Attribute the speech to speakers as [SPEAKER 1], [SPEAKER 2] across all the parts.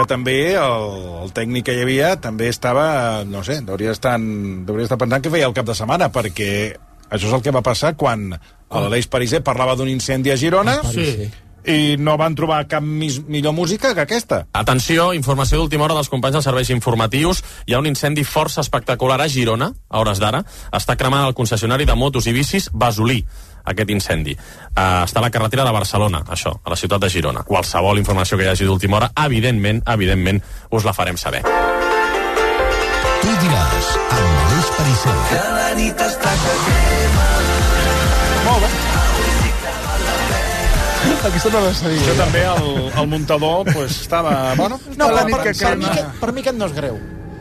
[SPEAKER 1] que també el, el tècnic que hi havia també estava, no sé, hauria estar, hauria estar pensant que feia el cap de setmana, perquè això és el que va passar quan l'Aleix Pariser parlava d'un incendi a Girona
[SPEAKER 2] Sí.
[SPEAKER 1] i no van trobar cap mis, millor música que aquesta.
[SPEAKER 3] Atenció, informació d'última hora dels companys dels serveis informatius. Hi ha un incendi força espectacular a Girona, a hores d'ara. Està cremant el concessionari de motos i bicis Basolí, aquest incendi. Uh, està a la carretera de Barcelona, això, a la ciutat de Girona. Qualsevol informació que hi hagi d'última hora, evidentment, evidentment, us la farem saber.
[SPEAKER 4] Tu diràs, amb Aleix Pariser.
[SPEAKER 1] Molt bé.
[SPEAKER 2] Aquesta no la sabia.
[SPEAKER 1] Això també, el, el muntador, pues, estava... Bueno,
[SPEAKER 5] No,
[SPEAKER 2] La
[SPEAKER 5] per,
[SPEAKER 2] nit
[SPEAKER 5] per,
[SPEAKER 2] que
[SPEAKER 5] per, mi,
[SPEAKER 2] crema.
[SPEAKER 5] que- per mi aquest no és greu.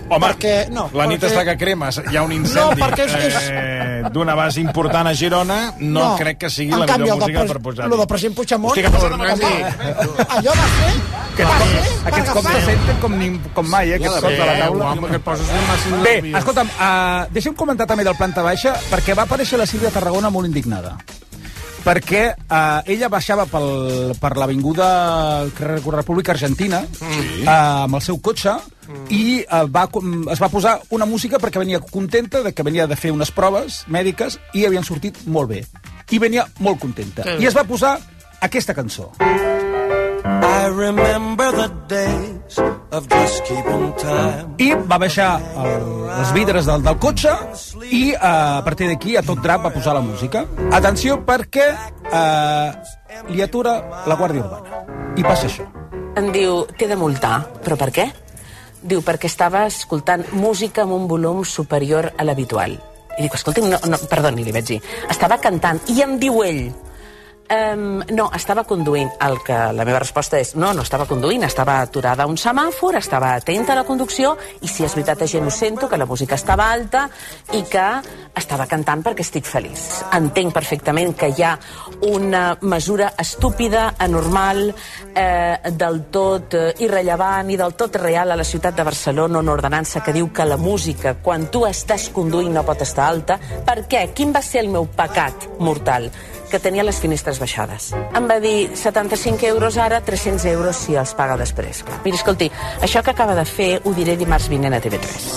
[SPEAKER 1] Home,
[SPEAKER 5] perquè, no,
[SPEAKER 1] la nit
[SPEAKER 5] perquè-
[SPEAKER 1] està que crema, hi ha un incendi
[SPEAKER 5] No, perquè és- és-
[SPEAKER 1] eh, d'un abast important a Girona, no, crec que sigui
[SPEAKER 5] en
[SPEAKER 1] la
[SPEAKER 5] canvi,
[SPEAKER 1] millor
[SPEAKER 5] el de
[SPEAKER 1] música
[SPEAKER 5] pres-
[SPEAKER 1] per posar.
[SPEAKER 5] Lo del president Puigdemont...
[SPEAKER 1] Passa amb
[SPEAKER 5] home,
[SPEAKER 1] aquest
[SPEAKER 5] Allò va ser... va ser
[SPEAKER 2] Aquests cops se senten com, ning- com mai, eh, aquests cops de la taula.
[SPEAKER 6] home, que poses un massa
[SPEAKER 2] Bé, escolta'm, uh, deixa'm comentar també del planta baixa, perquè va aparèixer la Sílvia Tarragona molt indignada. Perquè uh, ella baixava pel, per l'avinguda República Argentina sí. uh, amb el seu cotxe i uh, va, es va posar una música perquè venia contenta de que venia de fer unes proves mèdiques i havien sortit molt bé. I venia molt contenta. I es va posar aquesta cançó.
[SPEAKER 7] I remember the days of just keeping time.
[SPEAKER 2] i va baixar el, els vidres del, del cotxe i eh, a partir d'aquí a tot drap va posar la música. Atenció perquè eh, li atura la Guàrdia Urbana. I passa això.
[SPEAKER 8] Em diu, t'he de multar. Però per què? Diu, perquè estava escoltant música amb un volum superior a l'habitual. I dic, escolti'm, no, no, perdoni, li vaig dir. Estava cantant. I em diu ell, Um, no, estava conduint. El que la meva resposta és no, no estava conduint, estava aturada a un semàfor, estava atenta a la conducció i si és veritat, gent, ho sento, que la música estava alta i que estava cantant perquè estic feliç. Entenc perfectament que hi ha una mesura estúpida, anormal, eh, del tot eh, irrellevant i del tot real a la ciutat de Barcelona, una ordenança que diu que la música, quan tu estàs conduint, no pot estar alta. Per què? Quin va ser el meu pecat mortal? Que tenia les finestres baixades. Em va dir 75 euros ara, 300 euros si els paga després. Miri, escolti, això que acaba de fer ho diré dimarts vinent a TV3.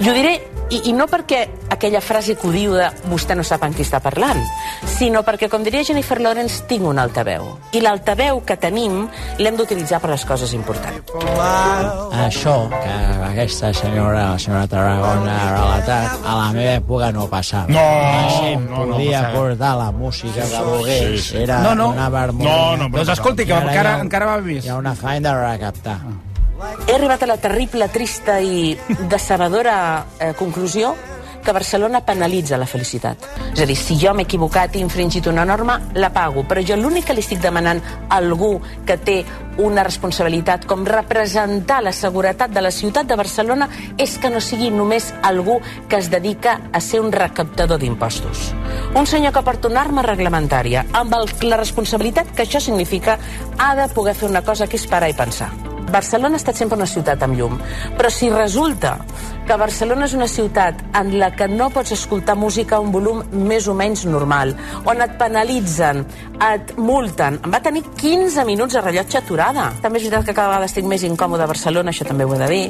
[SPEAKER 8] I ho diré, i, i no perquè aquella frase que ho diu de vostè no sap amb qui està parlant, sinó perquè, com diria Jennifer Lawrence, tinc un altaveu. I l'altaveu que tenim l'hem d'utilitzar per les coses importants.
[SPEAKER 9] Això que aquesta senyora, la senyora Tarragona, ha relatat, a la meva època no passava.
[SPEAKER 1] No,
[SPEAKER 9] la gent
[SPEAKER 1] no, no
[SPEAKER 9] podia
[SPEAKER 1] passava.
[SPEAKER 9] portar la música que volgués.
[SPEAKER 1] sí, sí.
[SPEAKER 9] Era
[SPEAKER 2] No, no.
[SPEAKER 9] una vermolla.
[SPEAKER 1] No, no,
[SPEAKER 2] Doncs escolti, que encara, encara va més.
[SPEAKER 9] Hi ha una feina de recaptar.
[SPEAKER 8] He arribat a la terrible, trista i decebedora eh, conclusió que Barcelona penalitza la felicitat. És a dir, si jo m'he equivocat i he infringit una norma, la pago. Però jo l'únic que li estic demanant a algú que té una responsabilitat com representar la seguretat de la ciutat de Barcelona és que no sigui només algú que es dedica a ser un recaptador d'impostos. Un senyor que porta una arma reglamentària amb el, la responsabilitat que això significa ha de poder fer una cosa que és parar i pensar. Barcelona ha estat sempre una ciutat amb llum, però si resulta que Barcelona és una ciutat en la que no pots escoltar música a un volum més o menys normal, on et penalitzen, et multen... Em va tenir 15 minuts de rellotge aturada. També és veritat que cada vegada estic més incòmode a Barcelona, això també ho he de dir.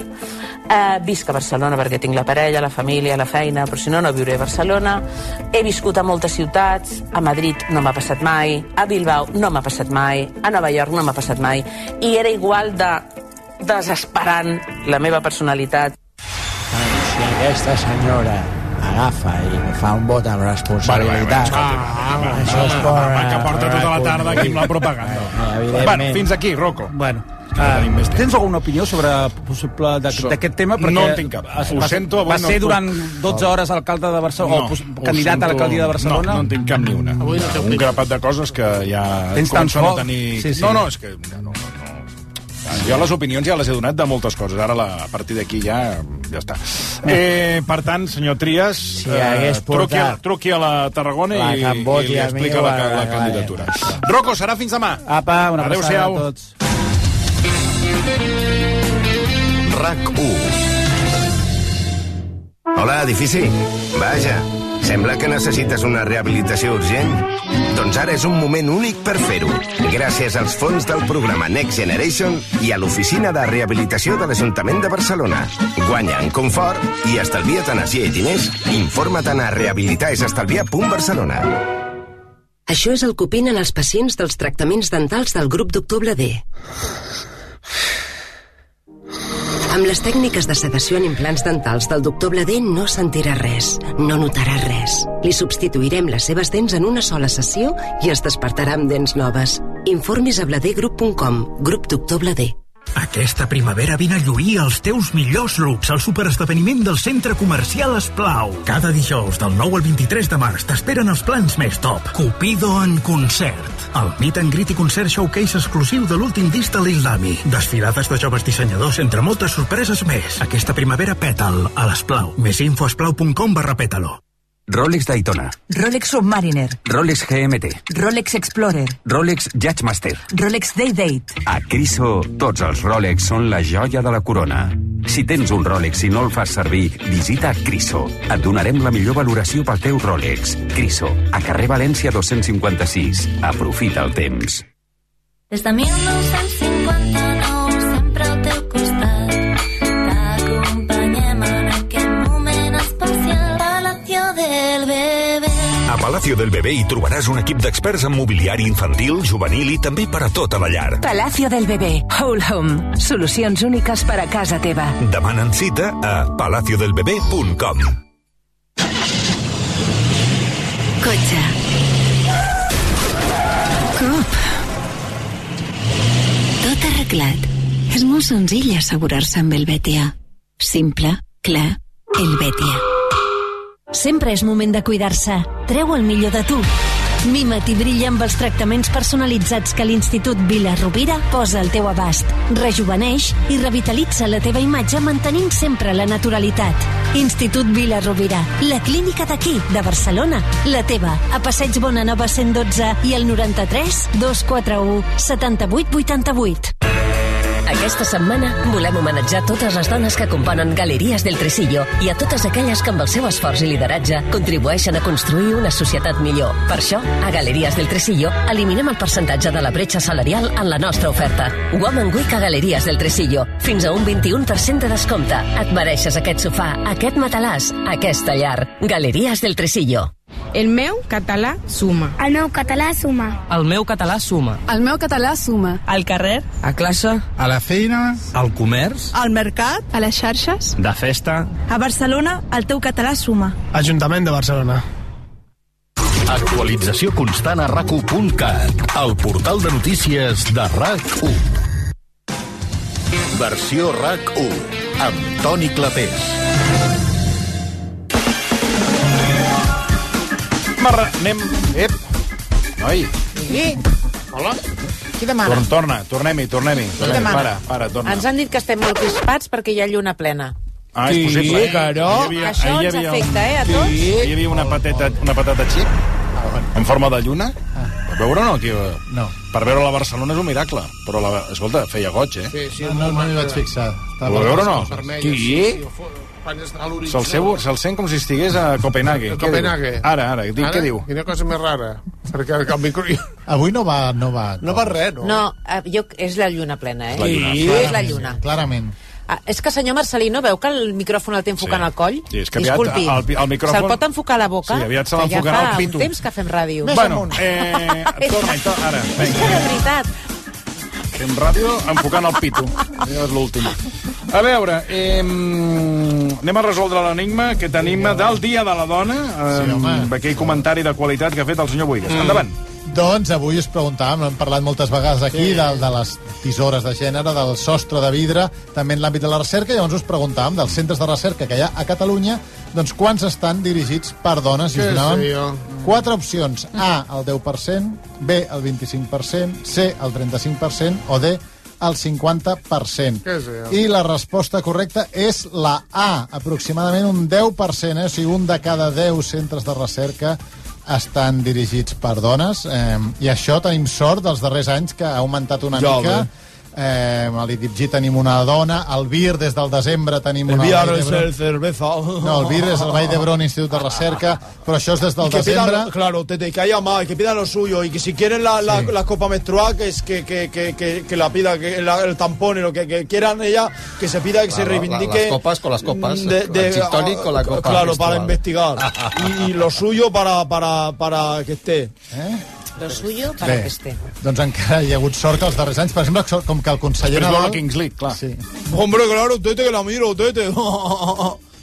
[SPEAKER 8] Eh, visc a Barcelona perquè tinc la parella, la família, la feina, però si no, no viuré a Barcelona. He viscut a moltes ciutats, a Madrid no m'ha passat mai, a Bilbao no m'ha passat mai, a Nova York no m'ha passat mai, i era igual de desesperant la meva personalitat.
[SPEAKER 9] Bueno, si aquesta senyora agafa i fa un vot amb responsabilitat... això és per...
[SPEAKER 1] Va, que porta tota la tarda aquí amb la propaganda.
[SPEAKER 9] Eh, evidentment.
[SPEAKER 1] Bueno, fins aquí, Rocco.
[SPEAKER 2] Bueno,
[SPEAKER 1] no
[SPEAKER 2] uh, tens alguna opinió sobre possible d'aquest tema? Perquè
[SPEAKER 1] No en tinc cap.
[SPEAKER 2] es-
[SPEAKER 1] Ho
[SPEAKER 2] va,
[SPEAKER 1] sento, avui
[SPEAKER 2] va
[SPEAKER 1] no
[SPEAKER 2] ser
[SPEAKER 1] puc-
[SPEAKER 2] durant 12 hores alcalde de Barcelona, o pos-
[SPEAKER 1] ho
[SPEAKER 2] candidat a
[SPEAKER 1] sento.
[SPEAKER 2] l'alcaldia de Barcelona?
[SPEAKER 1] No, no en tinc cap ni una.
[SPEAKER 6] Avui no
[SPEAKER 1] un grapat de coses que ja
[SPEAKER 2] Tens
[SPEAKER 1] començo
[SPEAKER 2] tan
[SPEAKER 1] a no tenir...
[SPEAKER 2] Sí, sí.
[SPEAKER 1] No, no, és que... No, no, no. Jo les opinions ja les he donat de moltes coses. Ara, la, a partir d'aquí, ja ja està. Eh, per tant, senyor Trias,
[SPEAKER 9] Si hagués
[SPEAKER 1] truqui, a,
[SPEAKER 9] portat
[SPEAKER 1] truqui a la Tarragona
[SPEAKER 9] la
[SPEAKER 1] i,
[SPEAKER 9] em
[SPEAKER 1] i li explica la, la
[SPEAKER 9] arreglarem.
[SPEAKER 1] candidatura. Rocco, serà fins demà.
[SPEAKER 2] Apa, una abraçada
[SPEAKER 1] Adéu-siau.
[SPEAKER 2] a tots.
[SPEAKER 4] RAC 1 Hola,
[SPEAKER 6] l'edifici? Vaja, sembla que necessites una rehabilitació urgent. Doncs ara és un moment únic per fer-ho. Gràcies als fons del programa Next Generation i a l'oficina de rehabilitació de l'Ajuntament de Barcelona. Guanya en confort i estalvia't energia i diners. Informa't a rehabilitaesestalviar.barcelona.
[SPEAKER 10] Això és el que opinen els pacients dels tractaments dentals del grup d'octubre D. Amb les tècniques de sedació en implants dentals del doctor Bladé no sentirà res, no notarà res. Li substituirem les seves dents en una sola sessió i es despertarà amb dents noves. Informis a bladegroup.com, grup doctor Bladé.
[SPEAKER 11] Aquesta primavera vine a lluir els teus millors looks al superesdeveniment del Centre Comercial Esplau. Cada dijous del 9 al 23 de març t'esperen els plans més top. Cupido en concert. El meet and greet i concert showcase exclusiu de l'últim disc de l'Islami. Desfilades de joves dissenyadors entre moltes sorpreses més. Aquesta primavera pètal a l'Esplau. Més info a esplau.com barra pètalo.
[SPEAKER 12] Rolex Daytona,
[SPEAKER 13] Rolex Submariner,
[SPEAKER 12] Rolex GMT,
[SPEAKER 13] Rolex Explorer,
[SPEAKER 12] Rolex Judgemaster.
[SPEAKER 13] Rolex Day Date.
[SPEAKER 12] A Criso, tots els Rolex són la joia de la corona. Si tens un Rolex i no el fas servir, visita Criso. Et donarem la millor valoració pel teu Rolex. Criso, a carrer València 256. Aprofita el temps.
[SPEAKER 14] Des de 1959 Palacio del Bebé
[SPEAKER 15] hi trobaràs un equip d'experts en mobiliari infantil, juvenil i també per a tota la llar.
[SPEAKER 13] Palacio del Bebé, Whole Home. Solucions úniques per a casa teva.
[SPEAKER 15] Demanen cita a palaciodelbebé.com.
[SPEAKER 16] Cotxe. Cop. Tot arreglat. És molt senzill assegurar-se amb el Betia. Simple, clar, el Betia.
[SPEAKER 17] Sempre és moment de cuidar-se. Treu el millor de tu. Mima't i brilla amb els tractaments personalitzats que l'Institut Vila Rovira posa al teu abast. Rejuveneix i revitalitza la teva imatge mantenint sempre la naturalitat. Institut Vila Rovira, la clínica d'aquí, de Barcelona. La teva, a Passeig Bona Nova 112 i el 93 241 78 88.
[SPEAKER 18] Aquesta setmana volem homenatjar totes les dones que componen Galeries del Tresillo i a totes aquelles que amb el seu esforç i lideratge contribueixen a construir una societat millor. Per això, a Galeries del Tresillo eliminem el percentatge de la bretxa salarial en la nostra oferta. Woman Week a Galeries del Tresillo. Fins a un 21% de descompte. Et mereixes aquest sofà, aquest matalàs, aquesta llar. Galeries del Tresillo.
[SPEAKER 19] El meu català suma.
[SPEAKER 20] El meu català suma.
[SPEAKER 21] El meu català suma.
[SPEAKER 20] El meu català suma.
[SPEAKER 19] Al carrer,
[SPEAKER 21] A classe,
[SPEAKER 22] A la feina,
[SPEAKER 21] al comerç,
[SPEAKER 20] Al mercat, a les xarxes.
[SPEAKER 21] de festa...
[SPEAKER 20] A Barcelona, el teu català suma.
[SPEAKER 22] Ajuntament de Barcelona.
[SPEAKER 4] Actualització constant a rac el portal de notícies de RAC1. Versió RAC1, amb Toni Clapés.
[SPEAKER 1] Marra, anem... Ep! Noi,
[SPEAKER 5] Sí? Hola? Qui demana?
[SPEAKER 1] torn, torna, tornem-hi, tornem-hi. Tornem
[SPEAKER 5] demana?
[SPEAKER 1] para, para, torna.
[SPEAKER 5] Ens han dit que estem molt crispats perquè hi ha lluna plena.
[SPEAKER 1] Ah, és
[SPEAKER 5] Sí,
[SPEAKER 1] possible. eh?
[SPEAKER 5] que no.
[SPEAKER 1] Ahir hi havia-
[SPEAKER 5] Això ens
[SPEAKER 1] havia
[SPEAKER 5] afecta, eh, a tots?
[SPEAKER 1] Sí. Hi havia una patata, una patata xip en forma de lluna. Per veure o no? Aquí,
[SPEAKER 22] no.
[SPEAKER 1] Per veure la Barcelona és un miracle. Però, la, escolta, feia goig, eh?
[SPEAKER 22] Sí, sí, no, no m'hi vaig fixar.
[SPEAKER 1] Va veure o no? Qui?
[SPEAKER 22] Quan és a l'horitzó...
[SPEAKER 1] Se'l seu- se'l sent com si estigués a Copenhague.
[SPEAKER 22] A Copenhague.
[SPEAKER 1] diu? Ara, ara, dic, què diu?
[SPEAKER 22] Quina cosa més rara. Perquè el micro... Avui no va... No va, no va res, no?
[SPEAKER 5] No, eh, jo, és la lluna plena, eh?
[SPEAKER 22] La lluna.
[SPEAKER 5] Sí, és la lluna.
[SPEAKER 22] Clarament.
[SPEAKER 5] Ah, és que senyor Marcelino veu que el micròfon el té enfocant
[SPEAKER 1] Sí.
[SPEAKER 5] al coll?
[SPEAKER 1] Sí, és que aviat
[SPEAKER 5] Disculpi,
[SPEAKER 1] el- el micròfon-
[SPEAKER 5] se'l pot enfocar a la boca?
[SPEAKER 1] Sí, aviat se l'enfocarà
[SPEAKER 5] Que ja
[SPEAKER 1] al
[SPEAKER 5] fa un temps que fem ràdio.
[SPEAKER 1] Bueno, eh, torna, to, ara,
[SPEAKER 5] És que de veritat.
[SPEAKER 1] Fem ràdio enfocant el pito. Ja és l'últim. A veure, eh, anem a resoldre l'enigma que tenim del Dia de la Dona, eh,
[SPEAKER 22] Sí, home.
[SPEAKER 1] aquell comentari de qualitat que ha fet el senyor Boigues.
[SPEAKER 22] Mm.
[SPEAKER 1] Endavant.
[SPEAKER 22] Doncs avui us preguntàvem, hem parlat moltes vegades aquí sí. de, de les tisores de gènere, del sostre de vidre, també en l'àmbit de la recerca, i llavors us preguntàvem dels centres de recerca que hi ha a Catalunya, doncs quants estan dirigits per dones? I us donàvem jo? quatre opcions. A, el 10%, B, el 25%, C, el 35% o D, el 50%. Què sé jo? I la resposta correcta és la A, aproximadament un 10%, eh? o sigui, un de cada 10 centres de recerca estan dirigits per dones, eh, i això tenim sort dels darrers anys que ha augmentat una
[SPEAKER 1] Ja,
[SPEAKER 22] mica.
[SPEAKER 1] bé.
[SPEAKER 22] Eh, a l'IDIPG tenim una dona, al VIR des del desembre tenim
[SPEAKER 23] El
[SPEAKER 22] una... Vall
[SPEAKER 23] es
[SPEAKER 22] d'Hebron.
[SPEAKER 23] el cerveza.
[SPEAKER 22] No, el VIR és el Vall d'Hebron Institut de Recerca, però això és des del desembre.
[SPEAKER 23] claro, Tete, que haya más, que pidan lo suyo, y que si quieren la, la,
[SPEAKER 22] Sí.
[SPEAKER 23] la copa menstrual, que, es, que, que, que, que, que la pida, que la- el tampón y lo que, que quieran ella, que se pida que se
[SPEAKER 24] Claro,
[SPEAKER 23] reivindique.
[SPEAKER 24] la- las copas con las copas,
[SPEAKER 23] De,
[SPEAKER 24] el
[SPEAKER 23] de-
[SPEAKER 24] gin tonic con la copa
[SPEAKER 23] Claro,
[SPEAKER 24] menstrual.
[SPEAKER 23] para investigar. y, y lo suyo para, para, para que esté.
[SPEAKER 22] Eh?
[SPEAKER 5] Lo suyo para
[SPEAKER 22] Bé,
[SPEAKER 5] que esté.
[SPEAKER 22] doncs encara hi ha hagut sort els darrers anys, per exemple, com que el conseller
[SPEAKER 1] Després
[SPEAKER 22] Nadal...
[SPEAKER 1] la Kings League, clar.
[SPEAKER 22] Sí.
[SPEAKER 23] Hombre, claro, Tete, que la miro, Tete.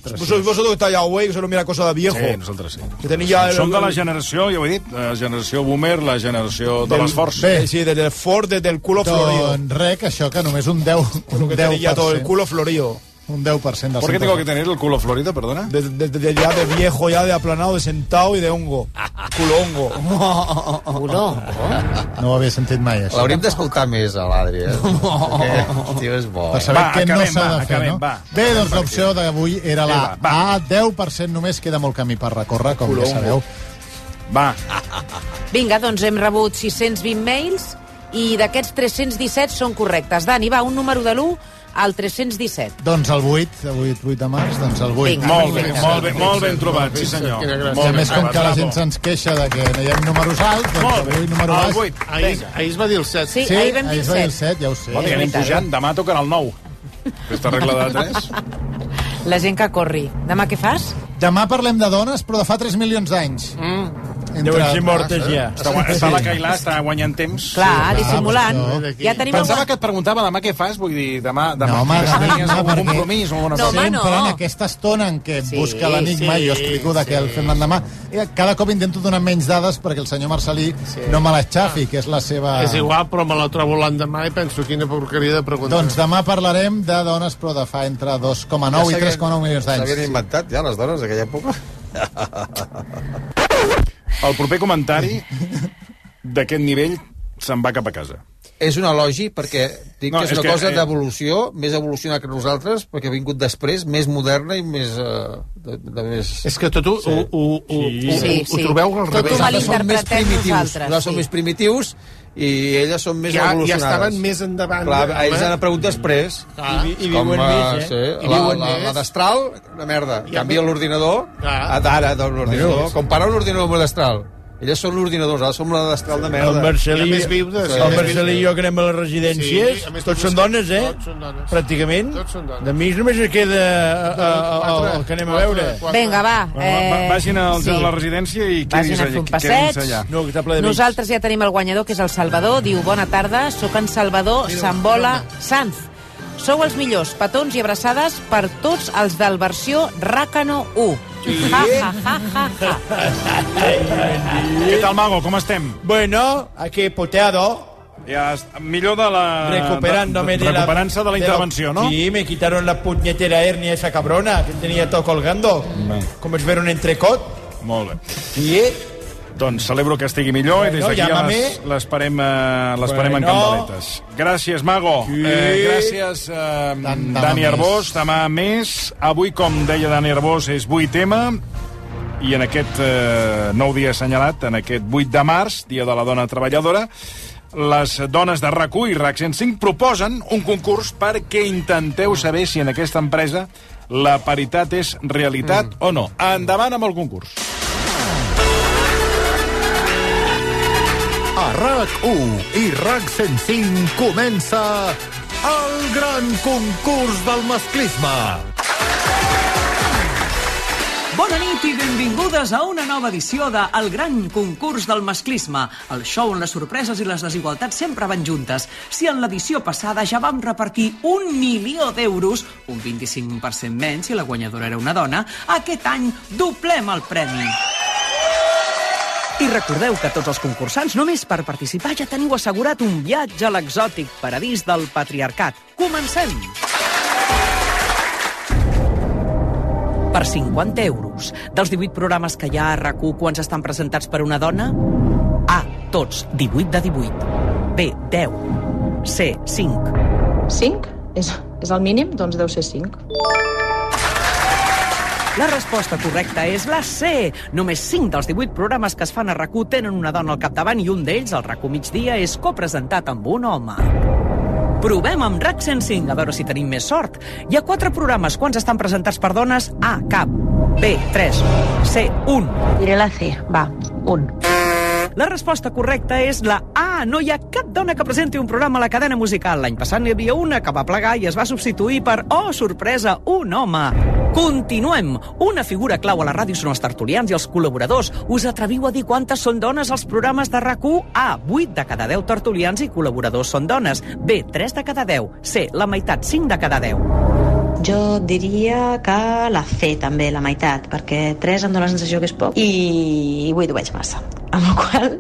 [SPEAKER 23] Sois vosotros que estáis ya, güey, que solo mira cosa de viejo.
[SPEAKER 1] Sí, nosaltres sí.
[SPEAKER 23] Que tenia el-
[SPEAKER 1] Som de la generació, ja ho he dit, la generació boomer, la generació de
[SPEAKER 23] Del-
[SPEAKER 1] l'esforç.
[SPEAKER 23] Bé, sí, desde el Ford, desde el culo florido.
[SPEAKER 22] Doncs res, que això, que només un 10, un
[SPEAKER 23] que
[SPEAKER 22] 10%.
[SPEAKER 23] tenía todo el culo florido.
[SPEAKER 22] Un 10% del
[SPEAKER 1] ¿Por qué tengo que tener el culo florido, perdona?
[SPEAKER 23] Desde de, de- ya de viejo, ya de aplanado, de sentado y de hongo. Culo hongo.
[SPEAKER 5] Culo
[SPEAKER 22] No ho havia sentit mai, això.
[SPEAKER 24] L'hauríem d'escoltar més, a l'Adri, eh? Perquè el tio és bo.
[SPEAKER 22] Per
[SPEAKER 24] eh?
[SPEAKER 22] saber
[SPEAKER 1] Va,
[SPEAKER 22] què no s'ha
[SPEAKER 1] va,
[SPEAKER 22] de fer,
[SPEAKER 1] acabem,
[SPEAKER 22] no?
[SPEAKER 1] va.
[SPEAKER 22] Bé, doncs l'opció d'avui era la
[SPEAKER 1] Sí, va,
[SPEAKER 22] A, 10% només, queda molt camí per recórrer, com ja sabeu.
[SPEAKER 1] Va,
[SPEAKER 5] Vinga, doncs hem rebut 620 mails i d'aquests 317 són correctes. Dani, va, un número de l'1 al 317.
[SPEAKER 22] Doncs el 8, avui 8 de març, doncs el 8.
[SPEAKER 5] Vinga,
[SPEAKER 1] molt bé,
[SPEAKER 5] perfecte.
[SPEAKER 1] molt bé, molt ben trobat, sí senyor.
[SPEAKER 22] I
[SPEAKER 1] Molt
[SPEAKER 22] a més,
[SPEAKER 1] ben
[SPEAKER 22] com que la gent se'ns queixa de que no hi ha números alts, doncs avui número
[SPEAKER 1] el
[SPEAKER 22] baix.
[SPEAKER 1] vuit.
[SPEAKER 25] Ahir, ahir es va dir el 7.
[SPEAKER 5] Sí,
[SPEAKER 22] Sí,
[SPEAKER 5] ahir vam dir
[SPEAKER 22] ahir es va dir el
[SPEAKER 5] 7.
[SPEAKER 22] 7, ja ho sé.
[SPEAKER 1] Bueno, ja anem pujant, demà tocarà el 9. Aquesta regla de 3.
[SPEAKER 5] La gent que corri. Demà què fas?
[SPEAKER 22] Demà parlem de dones, però de fa 3 milions d'anys. Mm.
[SPEAKER 23] Deuen ser mortes ja.
[SPEAKER 1] Està, està la Cailà, està guanyant temps.
[SPEAKER 5] Clar, dissimulant.
[SPEAKER 22] per
[SPEAKER 5] Ja tenim.
[SPEAKER 1] Pensava que et preguntava demà què fas, vull dir, demà... demà
[SPEAKER 22] No, home,
[SPEAKER 1] tenies algun
[SPEAKER 22] perquè-
[SPEAKER 1] compromís o alguna
[SPEAKER 5] No,
[SPEAKER 1] cosa.
[SPEAKER 5] home,
[SPEAKER 22] Sempre
[SPEAKER 5] no.
[SPEAKER 22] en aquesta estona en què
[SPEAKER 5] Sí,
[SPEAKER 22] busca l'enigma
[SPEAKER 25] sí,
[SPEAKER 22] i jo explico de què el fem l'endemà, eh, cada cop intento donar menys dades perquè el senyor Marcelí no me l'aixafi, que és la seva...
[SPEAKER 25] És igual, però me la trobo l'endemà i penso quina porqueria de pregunta.
[SPEAKER 22] Doncs demà parlarem de dones, però de fa entre 2,9 i 3,9 milions
[SPEAKER 24] S'havien
[SPEAKER 22] d'anys.
[SPEAKER 24] inventat ja les dones d'aquella època?
[SPEAKER 1] El proper comentari d'aquest nivell se'n va cap a casa.
[SPEAKER 24] És un elogi perquè dic
[SPEAKER 1] No,
[SPEAKER 24] que és,
[SPEAKER 1] és
[SPEAKER 24] una
[SPEAKER 1] que,
[SPEAKER 24] cosa
[SPEAKER 1] eh,
[SPEAKER 24] d'evolució, més evolucionada que nosaltres, perquè ha vingut després, més moderna i més... Eh, de, de més...
[SPEAKER 25] És que tot ho, ho, ho, ho, ho,
[SPEAKER 5] Sí,
[SPEAKER 25] ho
[SPEAKER 5] sí.
[SPEAKER 25] trobeu al
[SPEAKER 5] Tot ho
[SPEAKER 25] revés.
[SPEAKER 24] Nosaltres som més
[SPEAKER 5] malinterpretem nosaltres,
[SPEAKER 24] Nosaltres som
[SPEAKER 5] sí.
[SPEAKER 24] més primitius i elles són més
[SPEAKER 25] Ja- ja
[SPEAKER 24] evolucionades.
[SPEAKER 25] estaven més endavant,
[SPEAKER 24] Clar,
[SPEAKER 25] home.
[SPEAKER 24] ells han aparegut després.
[SPEAKER 25] Ah.
[SPEAKER 23] I, i
[SPEAKER 24] Com,
[SPEAKER 23] viuen
[SPEAKER 24] eh,
[SPEAKER 23] més, eh?
[SPEAKER 24] sí,
[SPEAKER 23] I
[SPEAKER 24] la,
[SPEAKER 23] viuen
[SPEAKER 24] la,
[SPEAKER 23] més.
[SPEAKER 24] la destral, una merda.
[SPEAKER 25] Ja
[SPEAKER 24] Canvia l'ordinador
[SPEAKER 25] Ah.
[SPEAKER 24] a d'ara de l'ordinador. Compara un ordinador amb un destral. Elles són l'ordinador, nosaltres som la destral de merda.
[SPEAKER 23] El Marcelí,
[SPEAKER 25] més viu de-
[SPEAKER 23] el. Marcelí i jo que anem a les residències,
[SPEAKER 25] Sí, a més
[SPEAKER 23] tots són dones, eh?
[SPEAKER 25] tots són dones.
[SPEAKER 23] Pràcticament.
[SPEAKER 25] Tots són dones.
[SPEAKER 23] De mi només es queda a, a, a, a, el que anem a veure.
[SPEAKER 5] Vinga, va.
[SPEAKER 1] Va, va, vagin a,
[SPEAKER 5] sí.
[SPEAKER 1] a la residència i
[SPEAKER 5] Vagin
[SPEAKER 1] quedin-se
[SPEAKER 5] a
[SPEAKER 1] allà.
[SPEAKER 5] fer un
[SPEAKER 1] quedin-se
[SPEAKER 5] passeig.
[SPEAKER 1] allà.
[SPEAKER 23] No, que està ple de.
[SPEAKER 5] Nosaltres ja tenim el guanyador, que és el Salvador. Diu, bona tarda, sóc en Salvador Sambola Sanz. Sou els millors, petons i abraçades per tots els del versió Rácano 1. Ja, ja, ja, ja, ja.
[SPEAKER 1] Què tal, Mago? Com estem?
[SPEAKER 23] Bueno, aquí poteado.
[SPEAKER 1] Ja, millor de la...
[SPEAKER 23] recuperándome de, la...
[SPEAKER 1] Recuperant-se de la intervenció, no?
[SPEAKER 23] Sí, me quitaron la puñetera hernia esa cabrona que tenía todo colgando. Como si fuera un entrecot.
[SPEAKER 1] Molt bé.
[SPEAKER 23] Sí,
[SPEAKER 1] Doncs celebro que estigui millor i des
[SPEAKER 23] Bueno,
[SPEAKER 1] d'aquí ja l'esperem eh, l'esperem en
[SPEAKER 23] Bueno.
[SPEAKER 1] candeletes. Gràcies, Mago.
[SPEAKER 23] Sí.
[SPEAKER 1] Eh, gràcies, eh,
[SPEAKER 22] demà
[SPEAKER 1] Dani
[SPEAKER 22] més.
[SPEAKER 1] Arbós. Demà més. Avui, com deia Dani Arbós, és 8M i en aquest eh, nou dia assenyalat, en aquest 8 de març, Dia de la Dona Treballadora, les dones de RAC1 i RAC 105 proposen un concurs perquè intenteu saber si en aquesta empresa la paritat és realitat mm. o no. Endavant amb el concurs.
[SPEAKER 4] RAC1 i RAC 105 comença el gran concurs del masclisme.
[SPEAKER 26] Bona nit i benvingudes a una nova edició de El gran concurs del masclisme, el show on les sorpreses i les desigualtats sempre van juntes. Si en l'edició passada ja vam repartir un milió d'euros, un 25% menys si la guanyadora era una dona, aquest any doblem el premi. I recordeu que tots els concursants, només per participar, ja teniu assegurat un viatge a l'exòtic paradís del patriarcat. Comencem! Per 50 euros, dels 18 programes que hi ha a rac quants estan presentats per una dona? A. Tots, 18 de 18. B. 10. C. 5.
[SPEAKER 27] 5? És, és el mínim? Doncs deu ser 5.
[SPEAKER 26] La resposta correcta és la C. Només 5 dels 18 programes que es fan a RAC1 tenen una dona al capdavant i un d'ells, el RAC1 migdia, és copresentat amb un home. Provem amb RAC 105, a veure si tenim més sort. Hi ha quatre programes. Quants estan presentats per dones? A, cap. B, 3. C, 1.
[SPEAKER 27] Diré la C, va, un.
[SPEAKER 26] La resposta correcta és la A. No hi ha cap dona que presenti un programa a la cadena musical. L'any passat n'hi havia una que va plegar i es va substituir per, oh, sorpresa, un home. Continuem. Una figura clau a la ràdio són els tertulians i els col·laboradors. Us atreviu a dir quantes són dones als programes de rac A. 8 de cada 10 tertulians i col·laboradors són dones. B. 3 de cada 10. C. La meitat, 5 de cada 10.
[SPEAKER 27] Jo diria que la C també, la meitat, perquè 3 em dóna la sensació que és poc i 8 ho veig massa. Amb la qual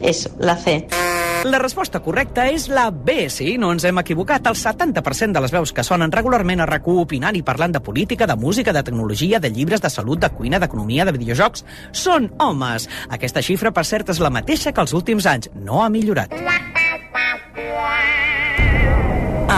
[SPEAKER 27] és la C.
[SPEAKER 26] La resposta correcta és la B, sí, no ens hem equivocat. El 70% de les veus que sonen regularment a rac opinant i parlant de política, de música, de tecnologia, de llibres, de salut, de cuina, d'economia, de videojocs, són homes. Aquesta xifra, per cert, és la mateixa que els últims anys. No ha millorat.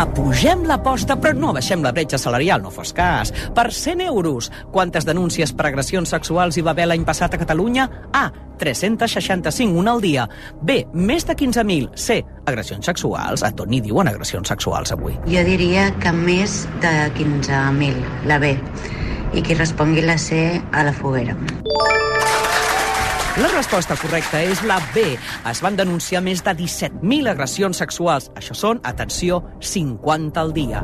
[SPEAKER 26] Apugem l'aposta, però no baixem la bretxa salarial, no fos cas. Per 100 euros, quantes denúncies per agressions sexuals hi va haver l'any passat a Catalunya? A. 365, una al dia. B. Més de 15.000. C. Agressions sexuals. A tot n'hi diuen agressions sexuals avui.
[SPEAKER 28] Jo diria que més de 15.000, la B. I qui respongui la C a la foguera.
[SPEAKER 26] La resposta correcta és la B. Es van denunciar més de 17.000 agressions sexuals. Això són, atenció, 50 al dia.